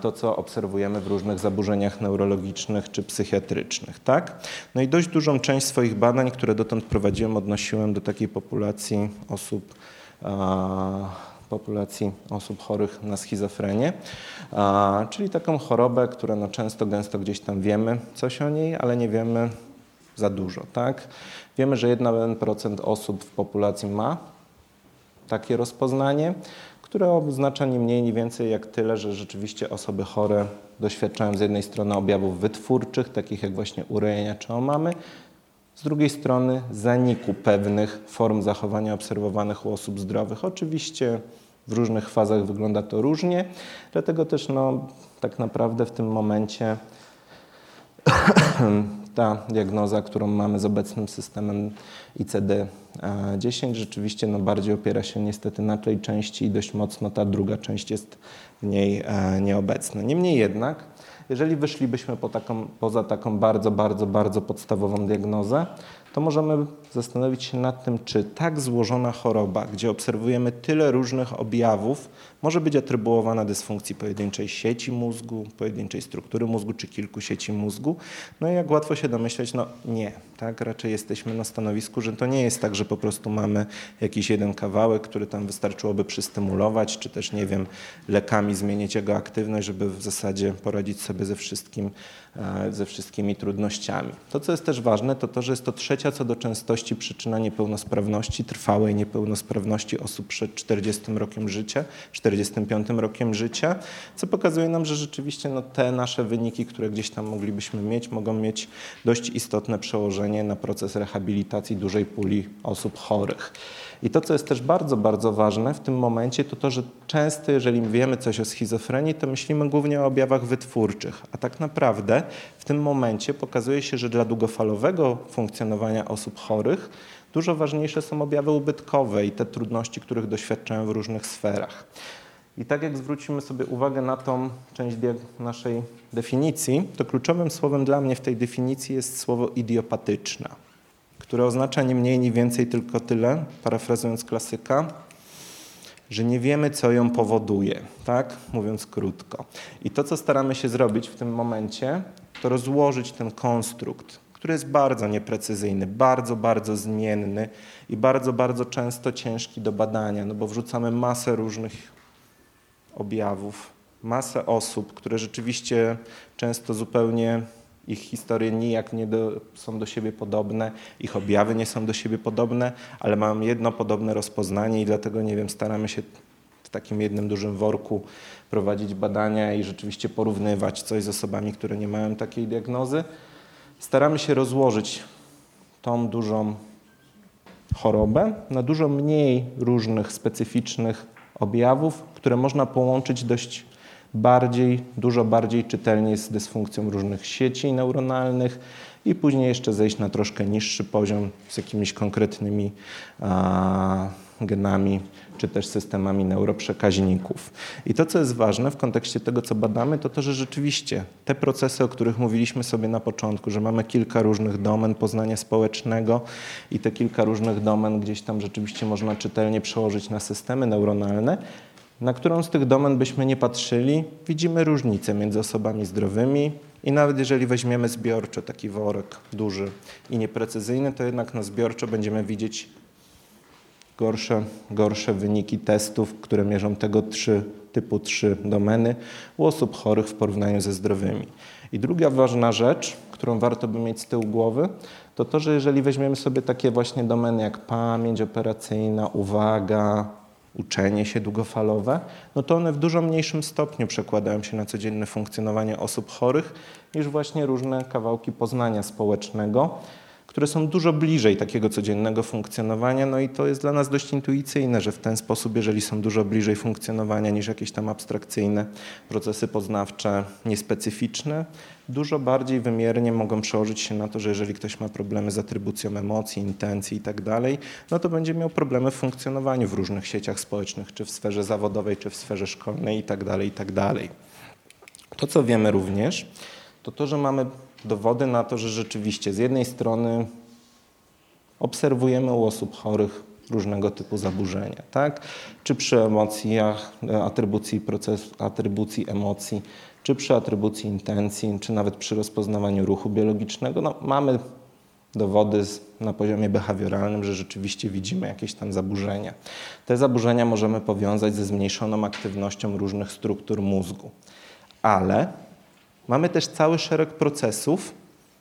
to, co obserwujemy w różnych zaburzeniach neurologicznych czy psychiatrycznych. Tak? No i dość dużą część swoich badań, które dotąd prowadziłem, odnosiłem do takiej populacji osób populacji osób chorych na schizofrenię, czyli taką chorobę, która no często, gęsto gdzieś tam wiemy coś o niej, ale nie wiemy za dużo. Tak? Wiemy, że 1% osób w populacji ma takie rozpoznanie, które oznacza nie mniej, nie więcej jak tyle, że rzeczywiście osoby chore doświadczają z jednej strony objawów wytwórczych, takich jak właśnie urojenia czy omamy, z drugiej strony zaniku pewnych form zachowania obserwowanych u osób zdrowych. Oczywiście w różnych fazach wygląda to różnie, dlatego też no, tak naprawdę w tym momencie ta diagnoza, którą mamy z obecnym systemem ICD-10 rzeczywiście no, bardziej opiera się niestety na tej części i dość mocno ta druga część jest w niej e, nieobecna. Niemniej jednak, jeżeli wyszlibyśmy po taką, poza taką bardzo, bardzo, bardzo podstawową diagnozę, to możemy zastanowić się nad tym, czy tak złożona choroba, gdzie obserwujemy tyle różnych objawów, może być atrybuowana dysfunkcji pojedynczej sieci mózgu, pojedynczej struktury mózgu czy kilku sieci mózgu. No i jak łatwo się domyśleć, no nie, tak? Raczej jesteśmy na stanowisku, że to nie jest tak, że po prostu mamy jakiś jeden kawałek, który tam wystarczyłoby przystymulować, czy też, nie wiem, lekami zmienić jego aktywność, żeby w zasadzie poradzić sobie ze wszystkim, e, ze wszystkimi trudnościami. To, co jest też ważne, to to, że jest to trzecia co do częstości przyczyna niepełnosprawności, trwałej niepełnosprawności osób przed 40 rokiem życia, 45 rokiem życia, co pokazuje nam, że rzeczywiście no, te nasze wyniki, które gdzieś tam moglibyśmy mieć, mogą mieć dość istotne przełożenie na proces rehabilitacji dużej puli osób chorych. I to, co jest też bardzo, bardzo ważne w tym momencie, to to, że często, jeżeli wiemy coś o schizofrenii, to myślimy głównie o objawach wytwórczych, a tak naprawdę w tym momencie pokazuje się, że dla długofalowego funkcjonowania osób chorych dużo ważniejsze są objawy ubytkowe i te trudności, których doświadczają w różnych sferach. I tak jak zwrócimy sobie uwagę na tą część naszej definicji, to kluczowym słowem dla mnie w tej definicji jest słowo idiopatyczna które oznacza nie mniej, nie więcej tylko tyle, parafrazując klasyka, że nie wiemy, co ją powoduje, tak? Mówiąc krótko. I to, co staramy się zrobić w tym momencie, to rozłożyć ten konstrukt, który jest bardzo nieprecyzyjny, bardzo, bardzo zmienny i bardzo, bardzo często ciężki do badania, no bo wrzucamy masę różnych objawów, masę osób, które rzeczywiście często zupełnie ich historie nijak nie do, są do siebie podobne, ich objawy nie są do siebie podobne, ale mają jedno podobne rozpoznanie i dlatego, nie wiem, staramy się w takim jednym dużym worku prowadzić badania i rzeczywiście porównywać coś z osobami, które nie mają takiej diagnozy. Staramy się rozłożyć tą dużą chorobę na dużo mniej różnych specyficznych objawów, które można połączyć dość bardziej, dużo bardziej czytelnie z dysfunkcją różnych sieci neuronalnych i później jeszcze zejść na troszkę niższy poziom z jakimiś konkretnymi a, genami czy też systemami neuroprzekaźników. I to, co jest ważne w kontekście tego, co badamy, to to, że rzeczywiście te procesy, o których mówiliśmy sobie na początku, że mamy kilka różnych domen poznania społecznego i te kilka różnych domen gdzieś tam rzeczywiście można czytelnie przełożyć na systemy neuronalne, na którą z tych domen byśmy nie patrzyli, widzimy różnice między osobami zdrowymi i nawet jeżeli weźmiemy zbiorczo taki worek duży i nieprecyzyjny, to jednak na zbiorczo będziemy widzieć gorsze, gorsze wyniki testów, które mierzą tego trzy, typu 3 domeny u osób chorych w porównaniu ze zdrowymi. I druga ważna rzecz, którą warto by mieć z tyłu głowy, to to, że jeżeli weźmiemy sobie takie właśnie domeny jak pamięć operacyjna, uwaga, uczenie się długofalowe, no to one w dużo mniejszym stopniu przekładają się na codzienne funkcjonowanie osób chorych niż właśnie różne kawałki poznania społecznego, które są dużo bliżej takiego codziennego funkcjonowania. No i to jest dla nas dość intuicyjne, że w ten sposób, jeżeli są dużo bliżej funkcjonowania niż jakieś tam abstrakcyjne procesy poznawcze niespecyficzne, dużo bardziej wymiernie mogą przełożyć się na to, że jeżeli ktoś ma problemy z atrybucją emocji, intencji i tak dalej, no to będzie miał problemy w funkcjonowaniu w różnych sieciach społecznych, czy w sferze zawodowej, czy w sferze szkolnej i tak dalej, i tak dalej. To, co wiemy również, to to, że mamy dowody na to, że rzeczywiście z jednej strony obserwujemy u osób chorych różnego typu zaburzenia, tak? Czy przy emocjach, e, atrybucji procesu, atrybucji emocji, czy przy atrybucji intencji, czy nawet przy rozpoznawaniu ruchu biologicznego, no, mamy dowody na poziomie behawioralnym, że rzeczywiście widzimy jakieś tam zaburzenia. Te zaburzenia możemy powiązać ze zmniejszoną aktywnością różnych struktur mózgu. Ale mamy też cały szereg procesów,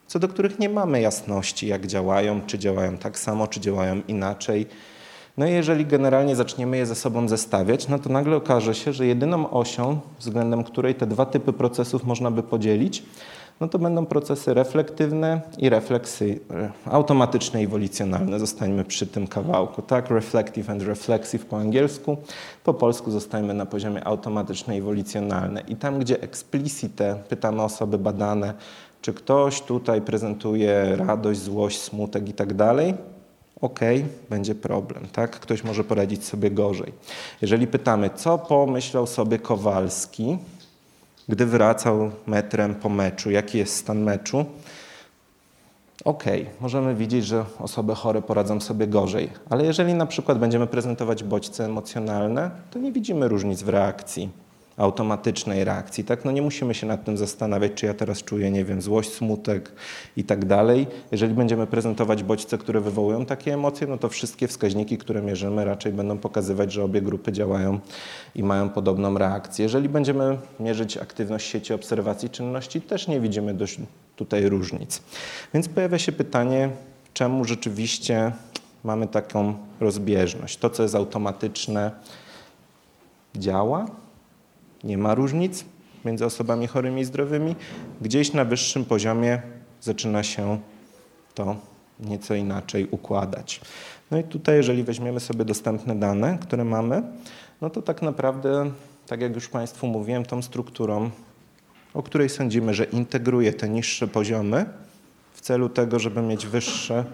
co do których nie mamy jasności, jak działają, czy działają tak samo, czy działają inaczej. No i jeżeli generalnie zaczniemy je ze sobą zestawiać, no to nagle okaże się, że jedyną osią, względem której te dwa typy procesów można by podzielić, no to będą procesy reflektywne i refleksy, automatyczne i wolicjonalne. Zostańmy przy tym kawałku, tak? Reflective and reflexive po angielsku. Po polsku zostańmy na poziomie automatyczne i wolicjonalne. I tam, gdzie explicite pytamy osoby badane, czy ktoś tutaj prezentuje radość, złość, smutek i tak dalej, ok, będzie problem, tak? Ktoś może poradzić sobie gorzej. Jeżeli pytamy, co pomyślał sobie Kowalski, gdy wracał metrem po meczu, jaki jest stan meczu, ok, możemy widzieć, że osoby chore poradzą sobie gorzej, ale jeżeli na przykład będziemy prezentować bodźce emocjonalne, to nie widzimy różnic w reakcji automatycznej reakcji. Tak? No nie musimy się nad tym zastanawiać, czy ja teraz czuję, nie wiem, złość, smutek i tak dalej. Jeżeli będziemy prezentować bodźce, które wywołują takie emocje, no to wszystkie wskaźniki, które mierzymy, raczej będą pokazywać, że obie grupy działają i mają podobną reakcję. Jeżeli będziemy mierzyć aktywność sieci obserwacji czynności, też nie widzimy dość tutaj różnic. Więc pojawia się pytanie, czemu rzeczywiście mamy taką rozbieżność? To, co jest automatyczne, działa, nie ma różnic między osobami chorymi i zdrowymi. Gdzieś na wyższym poziomie zaczyna się to nieco inaczej układać. No i tutaj, jeżeli weźmiemy sobie dostępne dane, które mamy, no to tak naprawdę, tak jak już Państwu mówiłem, tą strukturą, o której sądzimy, że integruje te niższe poziomy w celu tego, żeby mieć wyższe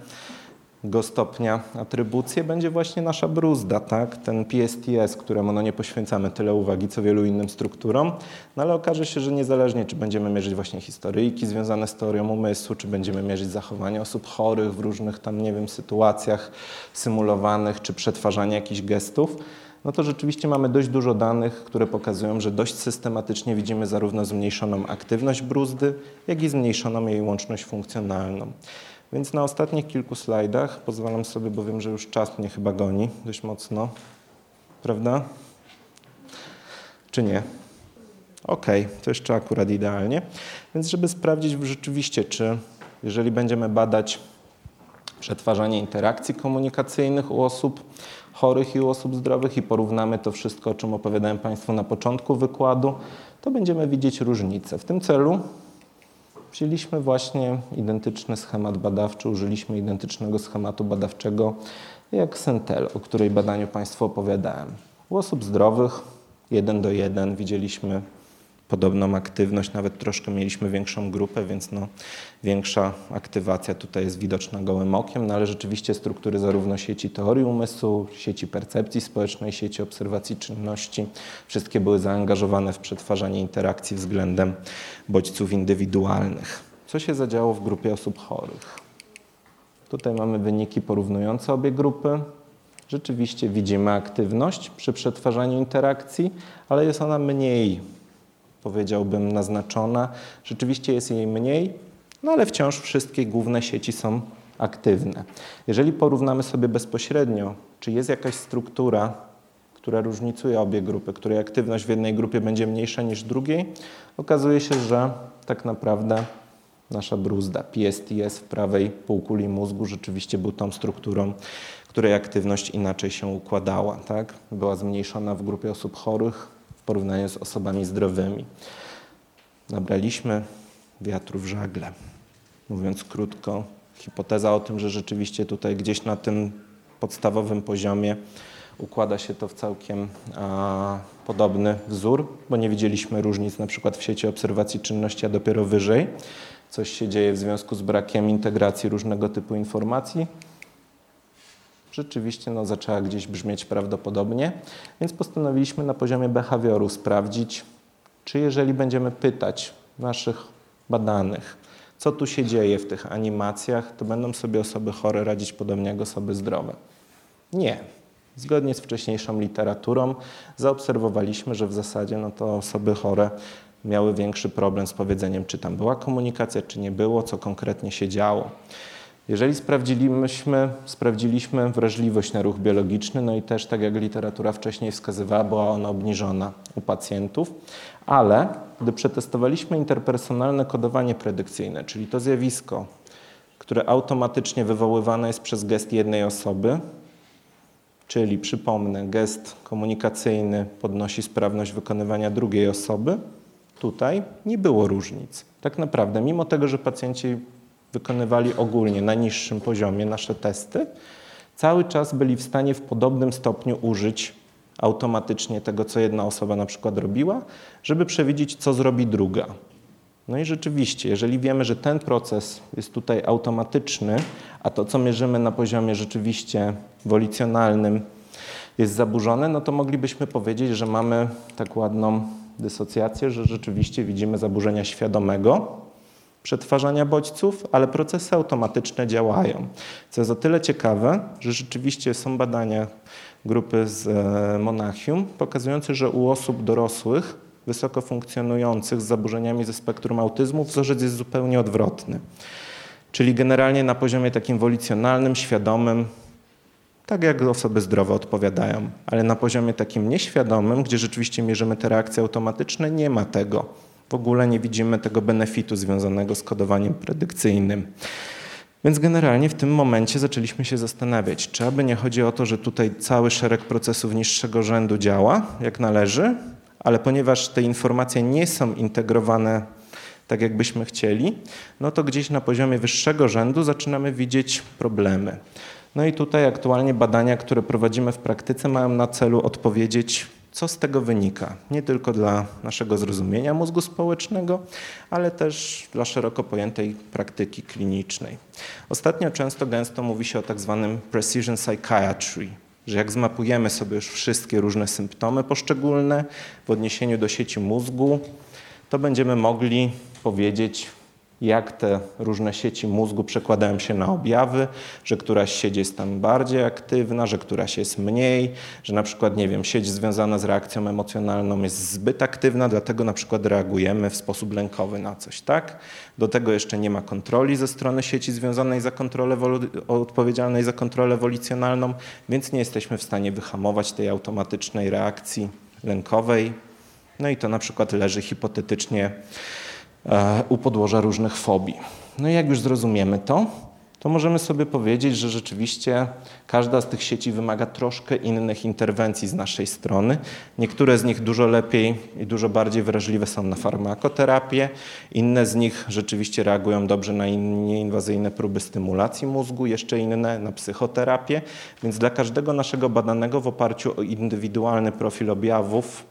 go stopnia atrybucję będzie właśnie nasza bruzda, tak? ten PSTS, któremu no nie poświęcamy tyle uwagi, co wielu innym strukturom, no ale okaże się, że niezależnie, czy będziemy mierzyć właśnie historyjki związane z teorią umysłu, czy będziemy mierzyć zachowanie osób chorych w różnych tam, nie wiem, sytuacjach symulowanych, czy przetwarzanie jakichś gestów, no to rzeczywiście mamy dość dużo danych, które pokazują, że dość systematycznie widzimy zarówno zmniejszoną aktywność bruzdy, jak i zmniejszoną jej łączność funkcjonalną. Więc na ostatnich kilku slajdach pozwalam sobie, bo wiem, że już czas mnie chyba goni dość mocno, prawda? Czy nie? Ok, to jeszcze akurat idealnie. Więc żeby sprawdzić rzeczywiście, czy jeżeli będziemy badać przetwarzanie interakcji komunikacyjnych u osób chorych i u osób zdrowych i porównamy to wszystko, o czym opowiadałem Państwu na początku wykładu, to będziemy widzieć różnice. W tym celu Wzięliśmy właśnie identyczny schemat badawczy, użyliśmy identycznego schematu badawczego jak Sentel, o której badaniu Państwu opowiadałem. U osób zdrowych 1 do 1 widzieliśmy podobną aktywność, nawet troszkę mieliśmy większą grupę, więc no, większa aktywacja tutaj jest widoczna gołym okiem, no ale rzeczywiście struktury zarówno sieci teorii umysłu, sieci percepcji społecznej, sieci obserwacji czynności, wszystkie były zaangażowane w przetwarzanie interakcji względem bodźców indywidualnych. Co się zadziało w grupie osób chorych? Tutaj mamy wyniki porównujące obie grupy. Rzeczywiście widzimy aktywność przy przetwarzaniu interakcji, ale jest ona mniej powiedziałbym, naznaczona. Rzeczywiście jest jej mniej, no ale wciąż wszystkie główne sieci są aktywne. Jeżeli porównamy sobie bezpośrednio, czy jest jakaś struktura, która różnicuje obie grupy, której aktywność w jednej grupie będzie mniejsza niż drugiej, okazuje się, że tak naprawdę nasza bruzda, PSTS w prawej półkuli mózgu rzeczywiście był tą strukturą, której aktywność inaczej się układała. Tak? Była zmniejszona w grupie osób chorych, w porównaniu z osobami zdrowymi. Nabraliśmy wiatru w żagle. Mówiąc krótko, hipoteza o tym, że rzeczywiście tutaj gdzieś na tym podstawowym poziomie układa się to w całkiem a, podobny wzór, bo nie widzieliśmy różnic na przykład w sieci obserwacji czynności, a dopiero wyżej coś się dzieje w związku z brakiem integracji różnego typu informacji rzeczywiście no, zaczęła gdzieś brzmieć prawdopodobnie, więc postanowiliśmy na poziomie behawioru sprawdzić, czy jeżeli będziemy pytać naszych badanych, co tu się dzieje w tych animacjach, to będą sobie osoby chore radzić podobnie jak osoby zdrowe. Nie. Zgodnie z wcześniejszą literaturą zaobserwowaliśmy, że w zasadzie no to osoby chore miały większy problem z powiedzeniem, czy tam była komunikacja, czy nie było, co konkretnie się działo. Jeżeli sprawdziliśmy, sprawdziliśmy wrażliwość na ruch biologiczny, no i też tak jak literatura wcześniej wskazywała, była ona obniżona u pacjentów, ale gdy przetestowaliśmy interpersonalne kodowanie predykcyjne, czyli to zjawisko, które automatycznie wywoływane jest przez gest jednej osoby, czyli przypomnę, gest komunikacyjny podnosi sprawność wykonywania drugiej osoby, tutaj nie było różnic. Tak naprawdę, mimo tego, że pacjenci wykonywali ogólnie na niższym poziomie nasze testy, cały czas byli w stanie w podobnym stopniu użyć automatycznie tego, co jedna osoba na przykład robiła, żeby przewidzieć, co zrobi druga. No i rzeczywiście, jeżeli wiemy, że ten proces jest tutaj automatyczny, a to, co mierzymy na poziomie rzeczywiście wolicjonalnym, jest zaburzone, no to moglibyśmy powiedzieć, że mamy tak ładną dysocjację, że rzeczywiście widzimy zaburzenia świadomego przetwarzania bodźców, ale procesy automatyczne działają. Co jest o tyle ciekawe, że rzeczywiście są badania grupy z e, Monachium pokazujące, że u osób dorosłych wysoko funkcjonujących z zaburzeniami ze spektrum autyzmu wzorzec jest zupełnie odwrotny. Czyli generalnie na poziomie takim wolicjonalnym, świadomym, tak jak osoby zdrowe odpowiadają, ale na poziomie takim nieświadomym, gdzie rzeczywiście mierzymy te reakcje automatyczne, nie ma tego. W ogóle nie widzimy tego benefitu związanego z kodowaniem predykcyjnym. Więc generalnie w tym momencie zaczęliśmy się zastanawiać, czy aby nie chodzi o to, że tutaj cały szereg procesów niższego rzędu działa jak należy, ale ponieważ te informacje nie są integrowane tak, jakbyśmy chcieli, no to gdzieś na poziomie wyższego rzędu zaczynamy widzieć problemy. No i tutaj aktualnie badania, które prowadzimy w praktyce, mają na celu odpowiedzieć, co z tego wynika. Nie tylko dla naszego zrozumienia mózgu społecznego, ale też dla szeroko pojętej praktyki klinicznej. Ostatnio często gęsto mówi się o tak zwanym precision psychiatry, że jak zmapujemy sobie już wszystkie różne symptomy poszczególne w odniesieniu do sieci mózgu, to będziemy mogli powiedzieć, jak te różne sieci mózgu przekładają się na objawy, że któraś sieć jest tam bardziej aktywna, że któraś jest mniej, że na przykład, nie wiem, sieć związana z reakcją emocjonalną jest zbyt aktywna, dlatego na przykład reagujemy w sposób lękowy na coś, tak? Do tego jeszcze nie ma kontroli ze strony sieci związanej za kontrolę, odpowiedzialnej za kontrolę wolicjonalną, więc nie jesteśmy w stanie wyhamować tej automatycznej reakcji lękowej. No i to na przykład leży hipotetycznie u podłoża różnych fobii. No i jak już zrozumiemy to, to możemy sobie powiedzieć, że rzeczywiście każda z tych sieci wymaga troszkę innych interwencji z naszej strony. Niektóre z nich dużo lepiej i dużo bardziej wrażliwe są na farmakoterapię, inne z nich rzeczywiście reagują dobrze na nieinwazyjne próby stymulacji mózgu, jeszcze inne na psychoterapię, więc dla każdego naszego badanego w oparciu o indywidualny profil objawów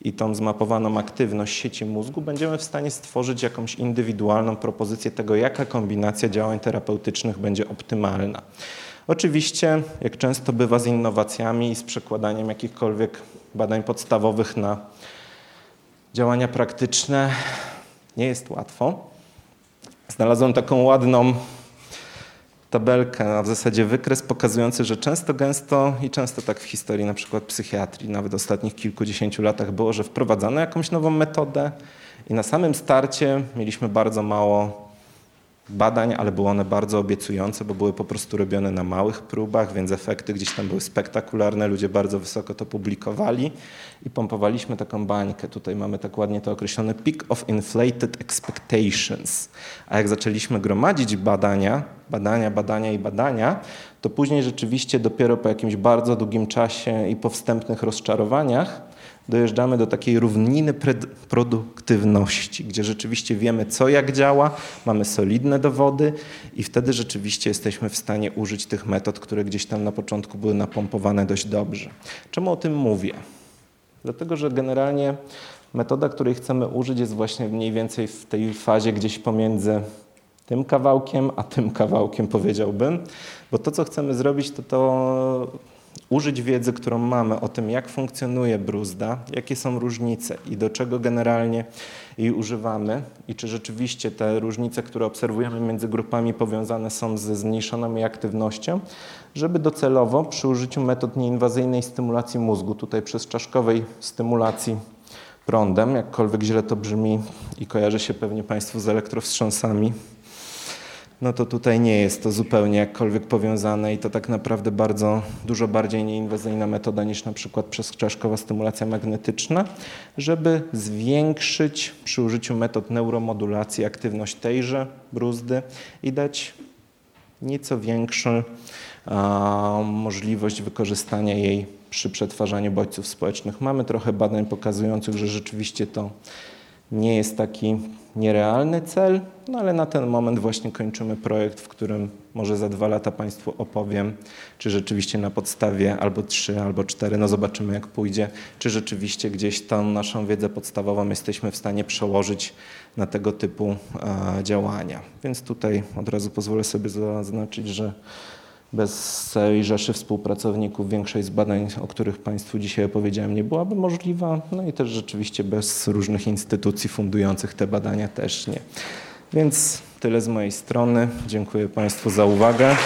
i tą zmapowaną aktywność sieci mózgu, będziemy w stanie stworzyć jakąś indywidualną propozycję tego, jaka kombinacja działań terapeutycznych będzie optymalna. Oczywiście, jak często bywa z innowacjami i z przekładaniem jakichkolwiek badań podstawowych na działania praktyczne, nie jest łatwo. Znalazłem taką ładną tabelkę, a w zasadzie wykres pokazujący, że często, gęsto i często tak w historii na przykład psychiatrii, nawet w ostatnich kilkudziesięciu latach było, że wprowadzano jakąś nową metodę i na samym starcie mieliśmy bardzo mało badań, ale były one bardzo obiecujące, bo były po prostu robione na małych próbach, więc efekty gdzieś tam były spektakularne, ludzie bardzo wysoko to publikowali i pompowaliśmy taką bańkę. Tutaj mamy tak ładnie to określone peak of inflated expectations. A jak zaczęliśmy gromadzić badania, badania, badania i badania, to później rzeczywiście dopiero po jakimś bardzo długim czasie i po wstępnych rozczarowaniach dojeżdżamy do takiej równiny produktywności, gdzie rzeczywiście wiemy, co jak działa, mamy solidne dowody i wtedy rzeczywiście jesteśmy w stanie użyć tych metod, które gdzieś tam na początku były napompowane dość dobrze. Czemu o tym mówię? Dlatego, że generalnie metoda, której chcemy użyć, jest właśnie mniej więcej w tej fazie gdzieś pomiędzy tym kawałkiem, a tym kawałkiem powiedziałbym, bo to, co chcemy zrobić, to to użyć wiedzy, którą mamy o tym, jak funkcjonuje bruzda, jakie są różnice i do czego generalnie jej używamy i czy rzeczywiście te różnice, które obserwujemy między grupami powiązane są ze zmniejszoną jej aktywnością, żeby docelowo przy użyciu metod nieinwazyjnej stymulacji mózgu, tutaj przez czaszkowej stymulacji prądem, jakkolwiek źle to brzmi i kojarzy się pewnie Państwu z elektrowstrząsami, no to tutaj nie jest to zupełnie jakkolwiek powiązane i to tak naprawdę bardzo dużo bardziej nieinwazyjna metoda niż na przykład przezczaszkowa stymulacja magnetyczna, żeby zwiększyć przy użyciu metod neuromodulacji aktywność tejże bruzdy i dać nieco większą a, możliwość wykorzystania jej przy przetwarzaniu bodźców społecznych. Mamy trochę badań pokazujących, że rzeczywiście to nie jest taki nierealny cel, no ale na ten moment właśnie kończymy projekt, w którym może za dwa lata Państwu opowiem, czy rzeczywiście na podstawie albo trzy, albo cztery, no zobaczymy jak pójdzie, czy rzeczywiście gdzieś tą naszą wiedzę podstawową jesteśmy w stanie przełożyć na tego typu e, działania. Więc tutaj od razu pozwolę sobie zaznaczyć, że bez całej rzeszy współpracowników większość z badań, o których Państwu dzisiaj opowiedziałem, nie byłaby możliwa. No i też rzeczywiście bez różnych instytucji fundujących te badania też nie. Więc tyle z mojej strony. Dziękuję Państwu za uwagę.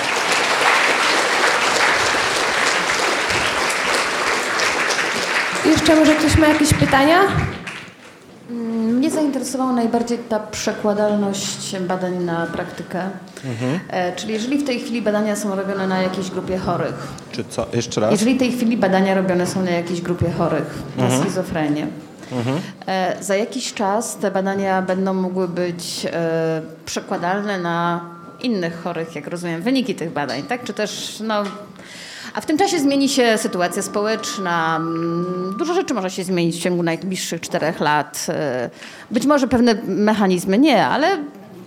Jeszcze może ktoś ma jakieś pytania? Mnie zainteresowała najbardziej ta przekładalność badań na praktykę. Mhm. Czyli jeżeli w tej chwili badania są robione na jakiejś grupie chorych. Czy co? Jeszcze raz? Jeżeli w tej chwili badania robione są na jakiejś grupie chorych na mhm. schizofrenię. Mhm. E, za jakiś czas te badania będą mogły być e, przekładalne na innych chorych, jak rozumiem, wyniki tych badań, tak? Czy też no, a w tym czasie zmieni się sytuacja społeczna. Mm, dużo rzeczy może się zmienić w ciągu najbliższych czterech lat. E, być może pewne mechanizmy nie, ale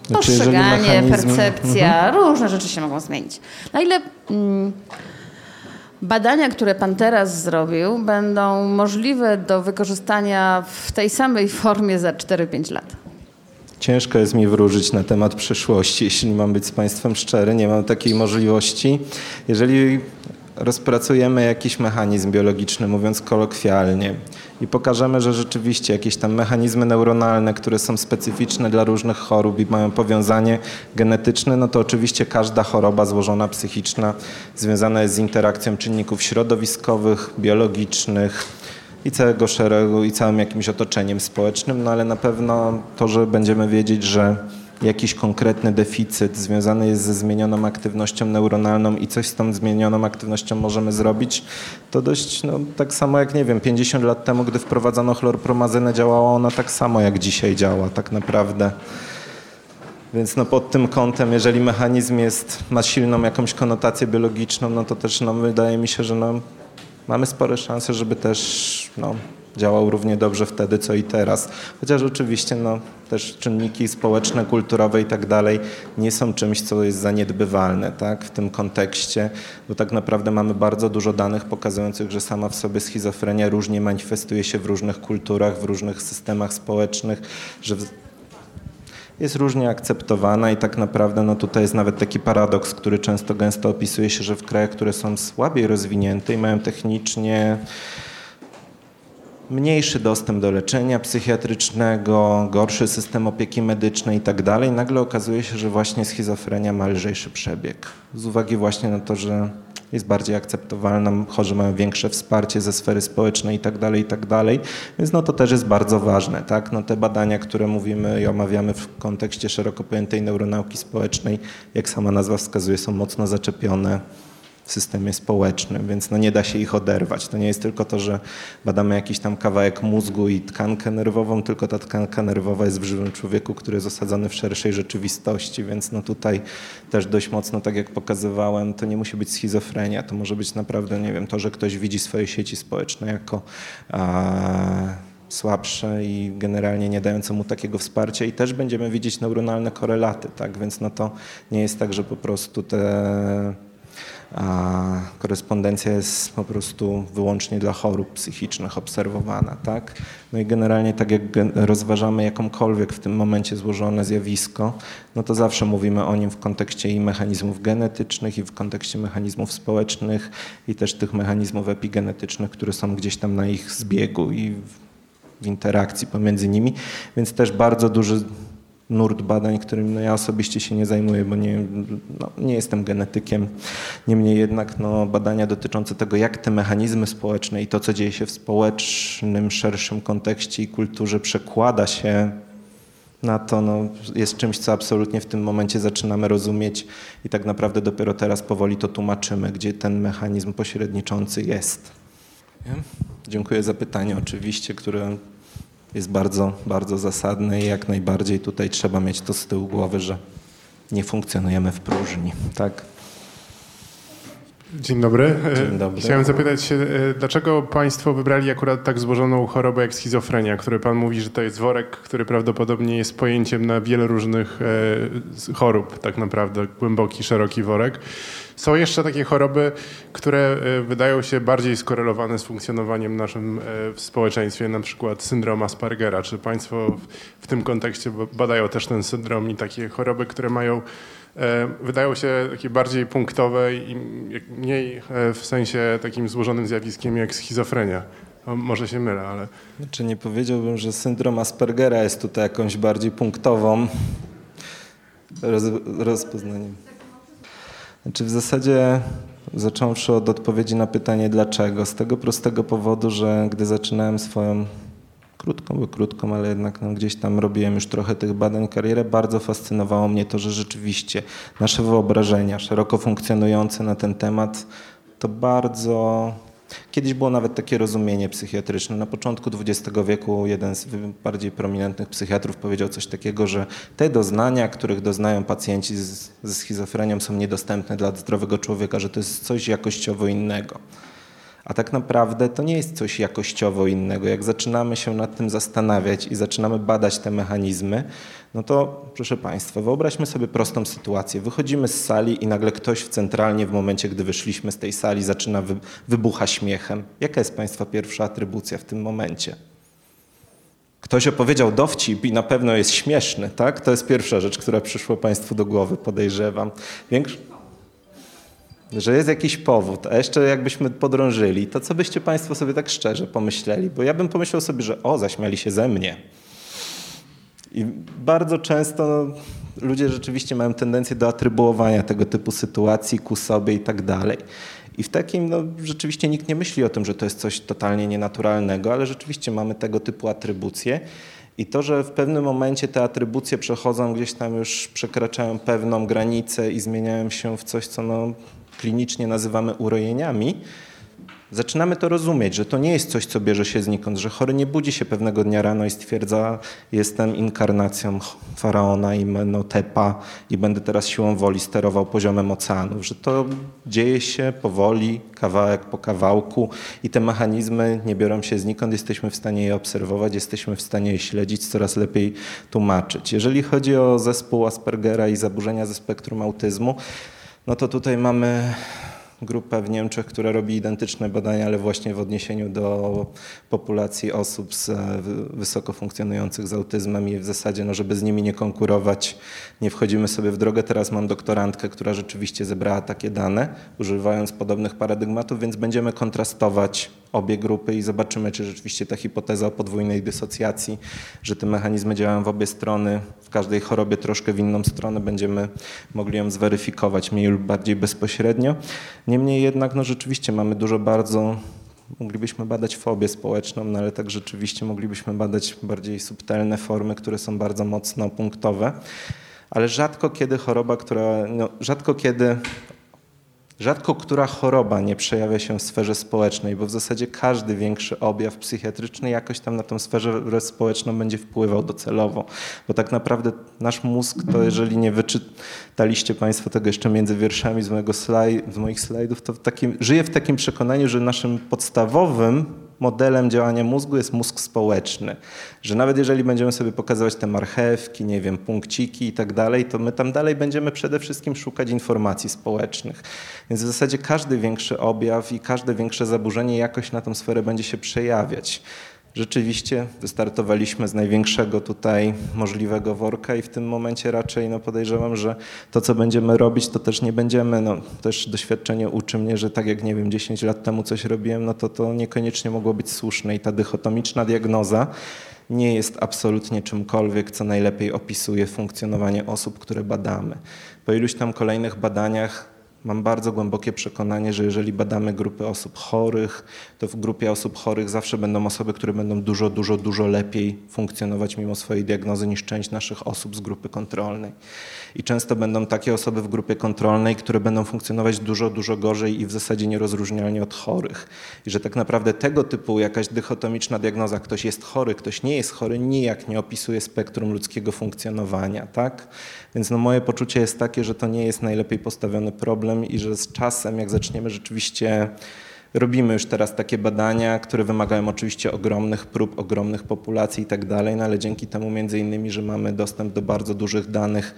znaczy, postrzeganie, percepcja, mhm. różne rzeczy się mogą zmienić. Na ile mm, badania, które pan teraz zrobił, będą możliwe do wykorzystania w tej samej formie za 4-5 lat? Ciężko jest mi wróżyć na temat przyszłości, jeśli mam być z Państwem szczery. Nie mam takiej możliwości. Jeżeli rozpracujemy jakiś mechanizm biologiczny, mówiąc kolokwialnie, i pokażemy, że rzeczywiście jakieś tam mechanizmy neuronalne, które są specyficzne dla różnych chorób i mają powiązanie genetyczne, no to oczywiście każda choroba złożona psychiczna związana jest z interakcją czynników środowiskowych, biologicznych, i całego szeregu, i całym jakimś otoczeniem społecznym, no ale na pewno to, że będziemy wiedzieć, że jakiś konkretny deficyt związany jest ze zmienioną aktywnością neuronalną i coś z tą zmienioną aktywnością możemy zrobić, to dość no, tak samo jak, nie wiem, 50 lat temu, gdy wprowadzono chlorpromazynę, działała ona tak samo jak dzisiaj działa tak naprawdę. Więc no pod tym kątem, jeżeli mechanizm jest, ma silną jakąś konotację biologiczną, no to też no, wydaje mi się, że no, mamy spore szanse, żeby też no, działał równie dobrze wtedy, co i teraz. Chociaż oczywiście no, też czynniki społeczne, kulturowe i tak dalej nie są czymś, co jest zaniedbywalne tak, w tym kontekście, bo tak naprawdę mamy bardzo dużo danych pokazujących, że sama w sobie schizofrenia różnie manifestuje się w różnych kulturach, w różnych systemach społecznych, że jest różnie akceptowana i tak naprawdę no tutaj jest nawet taki paradoks, który często gęsto opisuje się, że w krajach, które są słabiej rozwinięte i mają technicznie mniejszy dostęp do leczenia psychiatrycznego, gorszy system opieki medycznej i tak dalej, nagle okazuje się, że właśnie schizofrenia ma lżejszy przebieg. Z uwagi właśnie na to, że jest bardziej akceptowalna, chorzy mają większe wsparcie ze sfery społecznej i tak dalej, i tak dalej. Więc no to też jest bardzo ważne, tak? No te badania, które mówimy i omawiamy w kontekście szeroko pojętej neuronauki społecznej, jak sama nazwa wskazuje, są mocno zaczepione systemie społecznym, więc no nie da się ich oderwać. To nie jest tylko to, że badamy jakiś tam kawałek mózgu i tkankę nerwową, tylko ta tkanka nerwowa jest w żywym człowieku, który jest osadzony w szerszej rzeczywistości, więc no tutaj też dość mocno, tak jak pokazywałem, to nie musi być schizofrenia, to może być naprawdę, nie wiem, to, że ktoś widzi swoje sieci społeczne jako a, słabsze i generalnie nie dające mu takiego wsparcia. I też będziemy widzieć neuronalne korelaty, tak, więc no to nie jest tak, że po prostu te a korespondencja jest po prostu wyłącznie dla chorób psychicznych obserwowana, tak? No i generalnie tak jak rozważamy jakąkolwiek w tym momencie złożone zjawisko, no to zawsze mówimy o nim w kontekście i mechanizmów genetycznych i w kontekście mechanizmów społecznych i też tych mechanizmów epigenetycznych, które są gdzieś tam na ich zbiegu i w interakcji pomiędzy nimi, więc też bardzo duży nurt badań, którym no ja osobiście się nie zajmuję, bo nie, no, nie jestem genetykiem. Niemniej jednak no, badania dotyczące tego, jak te mechanizmy społeczne i to, co dzieje się w społecznym, szerszym kontekście i kulturze przekłada się na to, no, jest czymś, co absolutnie w tym momencie zaczynamy rozumieć i tak naprawdę dopiero teraz powoli to tłumaczymy, gdzie ten mechanizm pośredniczący jest. Nie? Dziękuję za pytanie oczywiście, które jest bardzo, bardzo zasadne i jak najbardziej tutaj trzeba mieć to z tyłu głowy, że nie funkcjonujemy w próżni. Tak? Dzień dobry. Dzień dobry. Chciałem zapytać się, e, dlaczego Państwo wybrali akurat tak złożoną chorobę jak schizofrenia, który Pan mówi, że to jest worek, który prawdopodobnie jest pojęciem na wiele różnych e, chorób, tak naprawdę, głęboki, szeroki worek. Są jeszcze takie choroby, które e, wydają się bardziej skorelowane z funkcjonowaniem naszym w społeczeństwie, na przykład syndrom Aspergera. Czy Państwo w tym kontekście badają też ten syndrom i takie choroby, które mają wydają się takie bardziej punktowe i mniej e, w sensie takim złożonym zjawiskiem jak schizofrenia. Może się mylę, ale... Znaczy nie powiedziałbym, że syndrom Aspergera jest tutaj jakąś bardziej punktową roz, rozpoznaniem. Znaczy w zasadzie zacząwszy od odpowiedzi na pytanie dlaczego. Z tego prostego powodu, że gdy zaczynałem swoją krótką, bo krótką, ale jednak no, gdzieś tam robiłem już trochę tych badań karierę. Bardzo fascynowało mnie to, że rzeczywiście nasze wyobrażenia szeroko funkcjonujące na ten temat to bardzo Kiedyś było nawet takie rozumienie psychiatryczne. Na początku XX wieku jeden z bardziej prominentnych psychiatrów powiedział coś takiego, że te doznania, których doznają pacjenci z, ze schizofrenią są niedostępne dla zdrowego człowieka, że to jest coś jakościowo innego. A tak naprawdę to nie jest coś jakościowo innego. Jak zaczynamy się nad tym zastanawiać i zaczynamy badać te mechanizmy, no to proszę Państwa, wyobraźmy sobie prostą sytuację. Wychodzimy z sali i nagle ktoś w centralnie w momencie, gdy wyszliśmy z tej sali, zaczyna wy, wybucha śmiechem. Jaka jest Państwa pierwsza atrybucja w tym momencie? Ktoś opowiedział dowcip i na pewno jest śmieszny, tak? To jest pierwsza rzecz, która przyszła Państwu do głowy, podejrzewam. Większy że jest jakiś powód, a jeszcze jakbyśmy podrążyli, to co byście Państwo sobie tak szczerze pomyśleli? Bo ja bym pomyślał sobie, że o, zaśmiali się ze mnie. I bardzo często no, ludzie rzeczywiście mają tendencję do atrybuowania tego typu sytuacji ku sobie i tak dalej. I w takim, no, rzeczywiście nikt nie myśli o tym, że to jest coś totalnie nienaturalnego, ale rzeczywiście mamy tego typu atrybucje. I to, że w pewnym momencie te atrybucje przechodzą gdzieś tam już, przekraczają pewną granicę i zmieniają się w coś, co no, klinicznie nazywamy urojeniami, zaczynamy to rozumieć, że to nie jest coś, co bierze się znikąd, że chory nie budzi się pewnego dnia rano i stwierdza, jestem inkarnacją faraona i Menotepa i będę teraz siłą woli sterował poziomem oceanów, że to dzieje się powoli, kawałek po kawałku i te mechanizmy nie biorą się znikąd, jesteśmy w stanie je obserwować, jesteśmy w stanie je śledzić, coraz lepiej tłumaczyć. Jeżeli chodzi o zespół Aspergera i zaburzenia ze spektrum autyzmu, no to tutaj mamy grupę w Niemczech, która robi identyczne badania, ale właśnie w odniesieniu do populacji osób z, wysoko funkcjonujących z autyzmem i w zasadzie, no, żeby z nimi nie konkurować, nie wchodzimy sobie w drogę. Teraz mam doktorantkę, która rzeczywiście zebrała takie dane, używając podobnych paradygmatów, więc będziemy kontrastować obie grupy i zobaczymy, czy rzeczywiście ta hipoteza o podwójnej dysocjacji, że te mechanizmy działają w obie strony, w każdej chorobie troszkę w inną stronę, będziemy mogli ją zweryfikować mniej lub bardziej bezpośrednio. Niemniej jednak no rzeczywiście mamy dużo bardzo moglibyśmy badać fobię społeczną, no ale tak rzeczywiście moglibyśmy badać bardziej subtelne formy, które są bardzo mocno punktowe. Ale rzadko kiedy choroba, która, no, rzadko kiedy Rzadko która choroba nie przejawia się w sferze społecznej, bo w zasadzie każdy większy objaw psychiatryczny jakoś tam na tą sferę społeczną będzie wpływał docelowo. Bo tak naprawdę nasz mózg to, jeżeli nie wyczytaliście Państwo tego jeszcze między wierszami z, mojego slajd, z moich slajdów, to w takim, żyje w takim przekonaniu, że naszym podstawowym modelem działania mózgu jest mózg społeczny. Że nawet jeżeli będziemy sobie pokazywać te marchewki, nie wiem, punkciki i tak dalej, to my tam dalej będziemy przede wszystkim szukać informacji społecznych. Więc w zasadzie każdy większy objaw i każde większe zaburzenie jakoś na tą sferę będzie się przejawiać. Rzeczywiście wystartowaliśmy z największego tutaj możliwego worka i w tym momencie raczej no podejrzewam, że to co będziemy robić to też nie będziemy, no też doświadczenie uczy mnie, że tak jak nie wiem 10 lat temu coś robiłem, no to to niekoniecznie mogło być słuszne i ta dychotomiczna diagnoza nie jest absolutnie czymkolwiek, co najlepiej opisuje funkcjonowanie osób, które badamy. Po iluś tam kolejnych badaniach Mam bardzo głębokie przekonanie, że jeżeli badamy grupy osób chorych, to w grupie osób chorych zawsze będą osoby, które będą dużo, dużo, dużo lepiej funkcjonować mimo swojej diagnozy niż część naszych osób z grupy kontrolnej. I często będą takie osoby w grupie kontrolnej, które będą funkcjonować dużo, dużo gorzej i w zasadzie nierozróżnialnie od chorych. I że tak naprawdę tego typu jakaś dychotomiczna diagnoza, ktoś jest chory, ktoś nie jest chory, nijak nie opisuje spektrum ludzkiego funkcjonowania. Tak? Więc no moje poczucie jest takie, że to nie jest najlepiej postawiony problem i że z czasem, jak zaczniemy rzeczywiście Robimy już teraz takie badania, które wymagają oczywiście ogromnych prób, ogromnych populacji i tak dalej, no ale dzięki temu między innymi, że mamy dostęp do bardzo dużych danych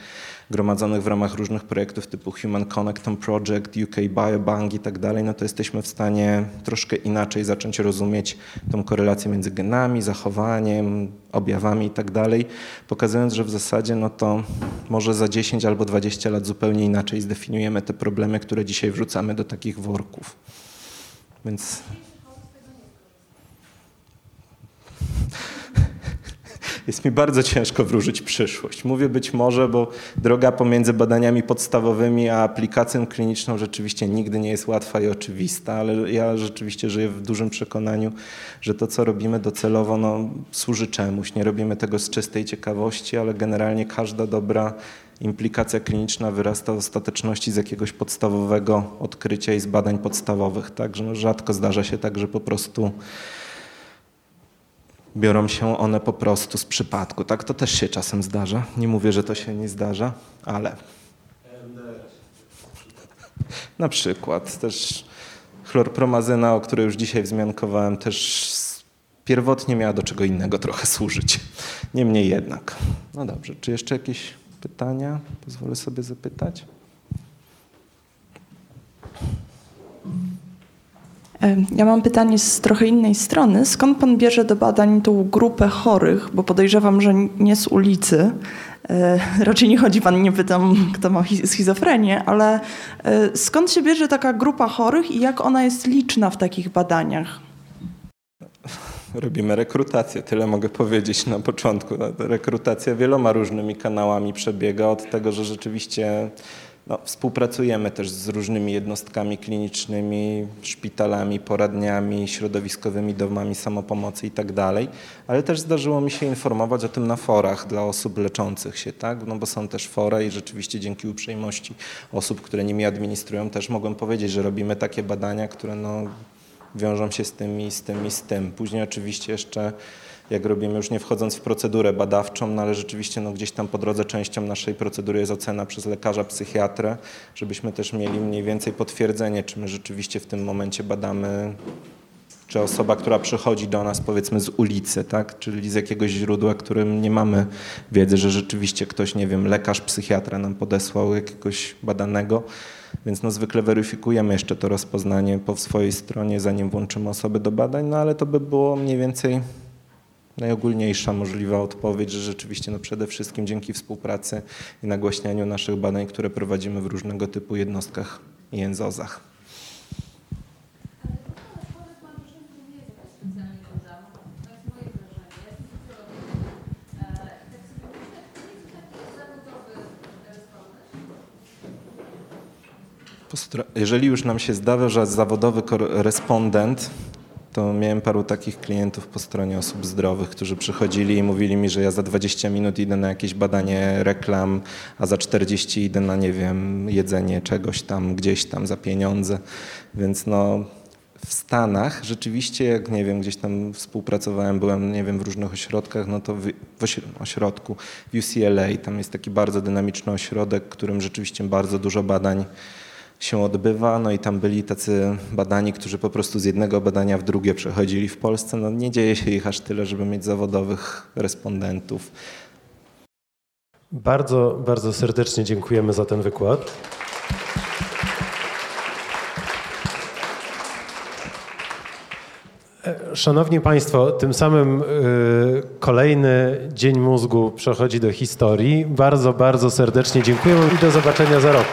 gromadzonych w ramach różnych projektów typu Human Connectome Project, UK Biobank i tak dalej, no to jesteśmy w stanie troszkę inaczej zacząć rozumieć tą korelację między genami, zachowaniem, objawami i tak dalej, pokazując, że w zasadzie no to może za 10 albo 20 lat zupełnie inaczej zdefiniujemy te problemy, które dzisiaj wrzucamy do takich worków. Więc jest mi bardzo ciężko wróżyć przyszłość. Mówię być może, bo droga pomiędzy badaniami podstawowymi a aplikacją kliniczną rzeczywiście nigdy nie jest łatwa i oczywista, ale ja rzeczywiście żyję w dużym przekonaniu, że to, co robimy docelowo, no, służy czemuś. Nie robimy tego z czystej ciekawości, ale generalnie każda dobra implikacja kliniczna wyrasta w ostateczności z jakiegoś podstawowego odkrycia i z badań podstawowych. Także no rzadko zdarza się tak, że po prostu biorą się one po prostu z przypadku. Tak to też się czasem zdarza. Nie mówię, że to się nie zdarza, ale na przykład też chlorpromazyna, o której już dzisiaj wzmiankowałem, też pierwotnie miała do czego innego trochę służyć. Niemniej jednak. No dobrze, czy jeszcze jakieś pytania? Pozwolę sobie zapytać. Ja mam pytanie z trochę innej strony. Skąd pan bierze do badań tą grupę chorych? Bo podejrzewam, że nie z ulicy. E, raczej nie chodzi pan, nie pytam, kto ma schizofrenię, ale e, skąd się bierze taka grupa chorych i jak ona jest liczna w takich badaniach? robimy rekrutację. Tyle mogę powiedzieć na początku. Rekrutacja wieloma różnymi kanałami przebiega od tego, że rzeczywiście no, współpracujemy też z różnymi jednostkami klinicznymi, szpitalami, poradniami, środowiskowymi domami samopomocy i tak ale też zdarzyło mi się informować o tym na forach dla osób leczących się, tak? No bo są też fora i rzeczywiście dzięki uprzejmości osób, które nimi administrują, też mogłem powiedzieć, że robimy takie badania, które no, wiążą się z tym i z tym i z tym. Później oczywiście jeszcze jak robimy, już nie wchodząc w procedurę badawczą, no ale rzeczywiście no, gdzieś tam po drodze częścią naszej procedury jest ocena przez lekarza, psychiatrę, żebyśmy też mieli mniej więcej potwierdzenie, czy my rzeczywiście w tym momencie badamy, czy osoba, która przychodzi do nas powiedzmy z ulicy, tak, czyli z jakiegoś źródła, którym nie mamy wiedzy, że rzeczywiście ktoś, nie wiem, lekarz, psychiatra nam podesłał jakiegoś badanego, więc no zwykle weryfikujemy jeszcze to rozpoznanie po swojej stronie, zanim włączymy osoby do badań, no ale to by było mniej więcej najogólniejsza możliwa odpowiedź, że rzeczywiście no przede wszystkim dzięki współpracy i nagłaśnianiu naszych badań, które prowadzimy w różnego typu jednostkach i jęzozach. Jeżeli już nam się że zawodowy respondent, to miałem paru takich klientów po stronie osób zdrowych, którzy przychodzili i mówili mi, że ja za 20 minut idę na jakieś badanie reklam, a za 40 idę na, nie wiem, jedzenie czegoś tam, gdzieś tam za pieniądze. Więc no, w Stanach rzeczywiście, jak nie wiem, gdzieś tam współpracowałem, byłem, nie wiem, w różnych ośrodkach, no to w, ośrodku w UCLA, tam jest taki bardzo dynamiczny ośrodek, którym rzeczywiście bardzo dużo badań się odbywa. No i tam byli tacy badani, którzy po prostu z jednego badania w drugie przechodzili w Polsce. No nie dzieje się ich aż tyle, żeby mieć zawodowych respondentów. Bardzo, bardzo serdecznie dziękujemy za ten wykład. Szanowni Państwo, tym samym y, kolejny Dzień Mózgu przechodzi do historii. Bardzo, bardzo serdecznie dziękuję i do zobaczenia za rok.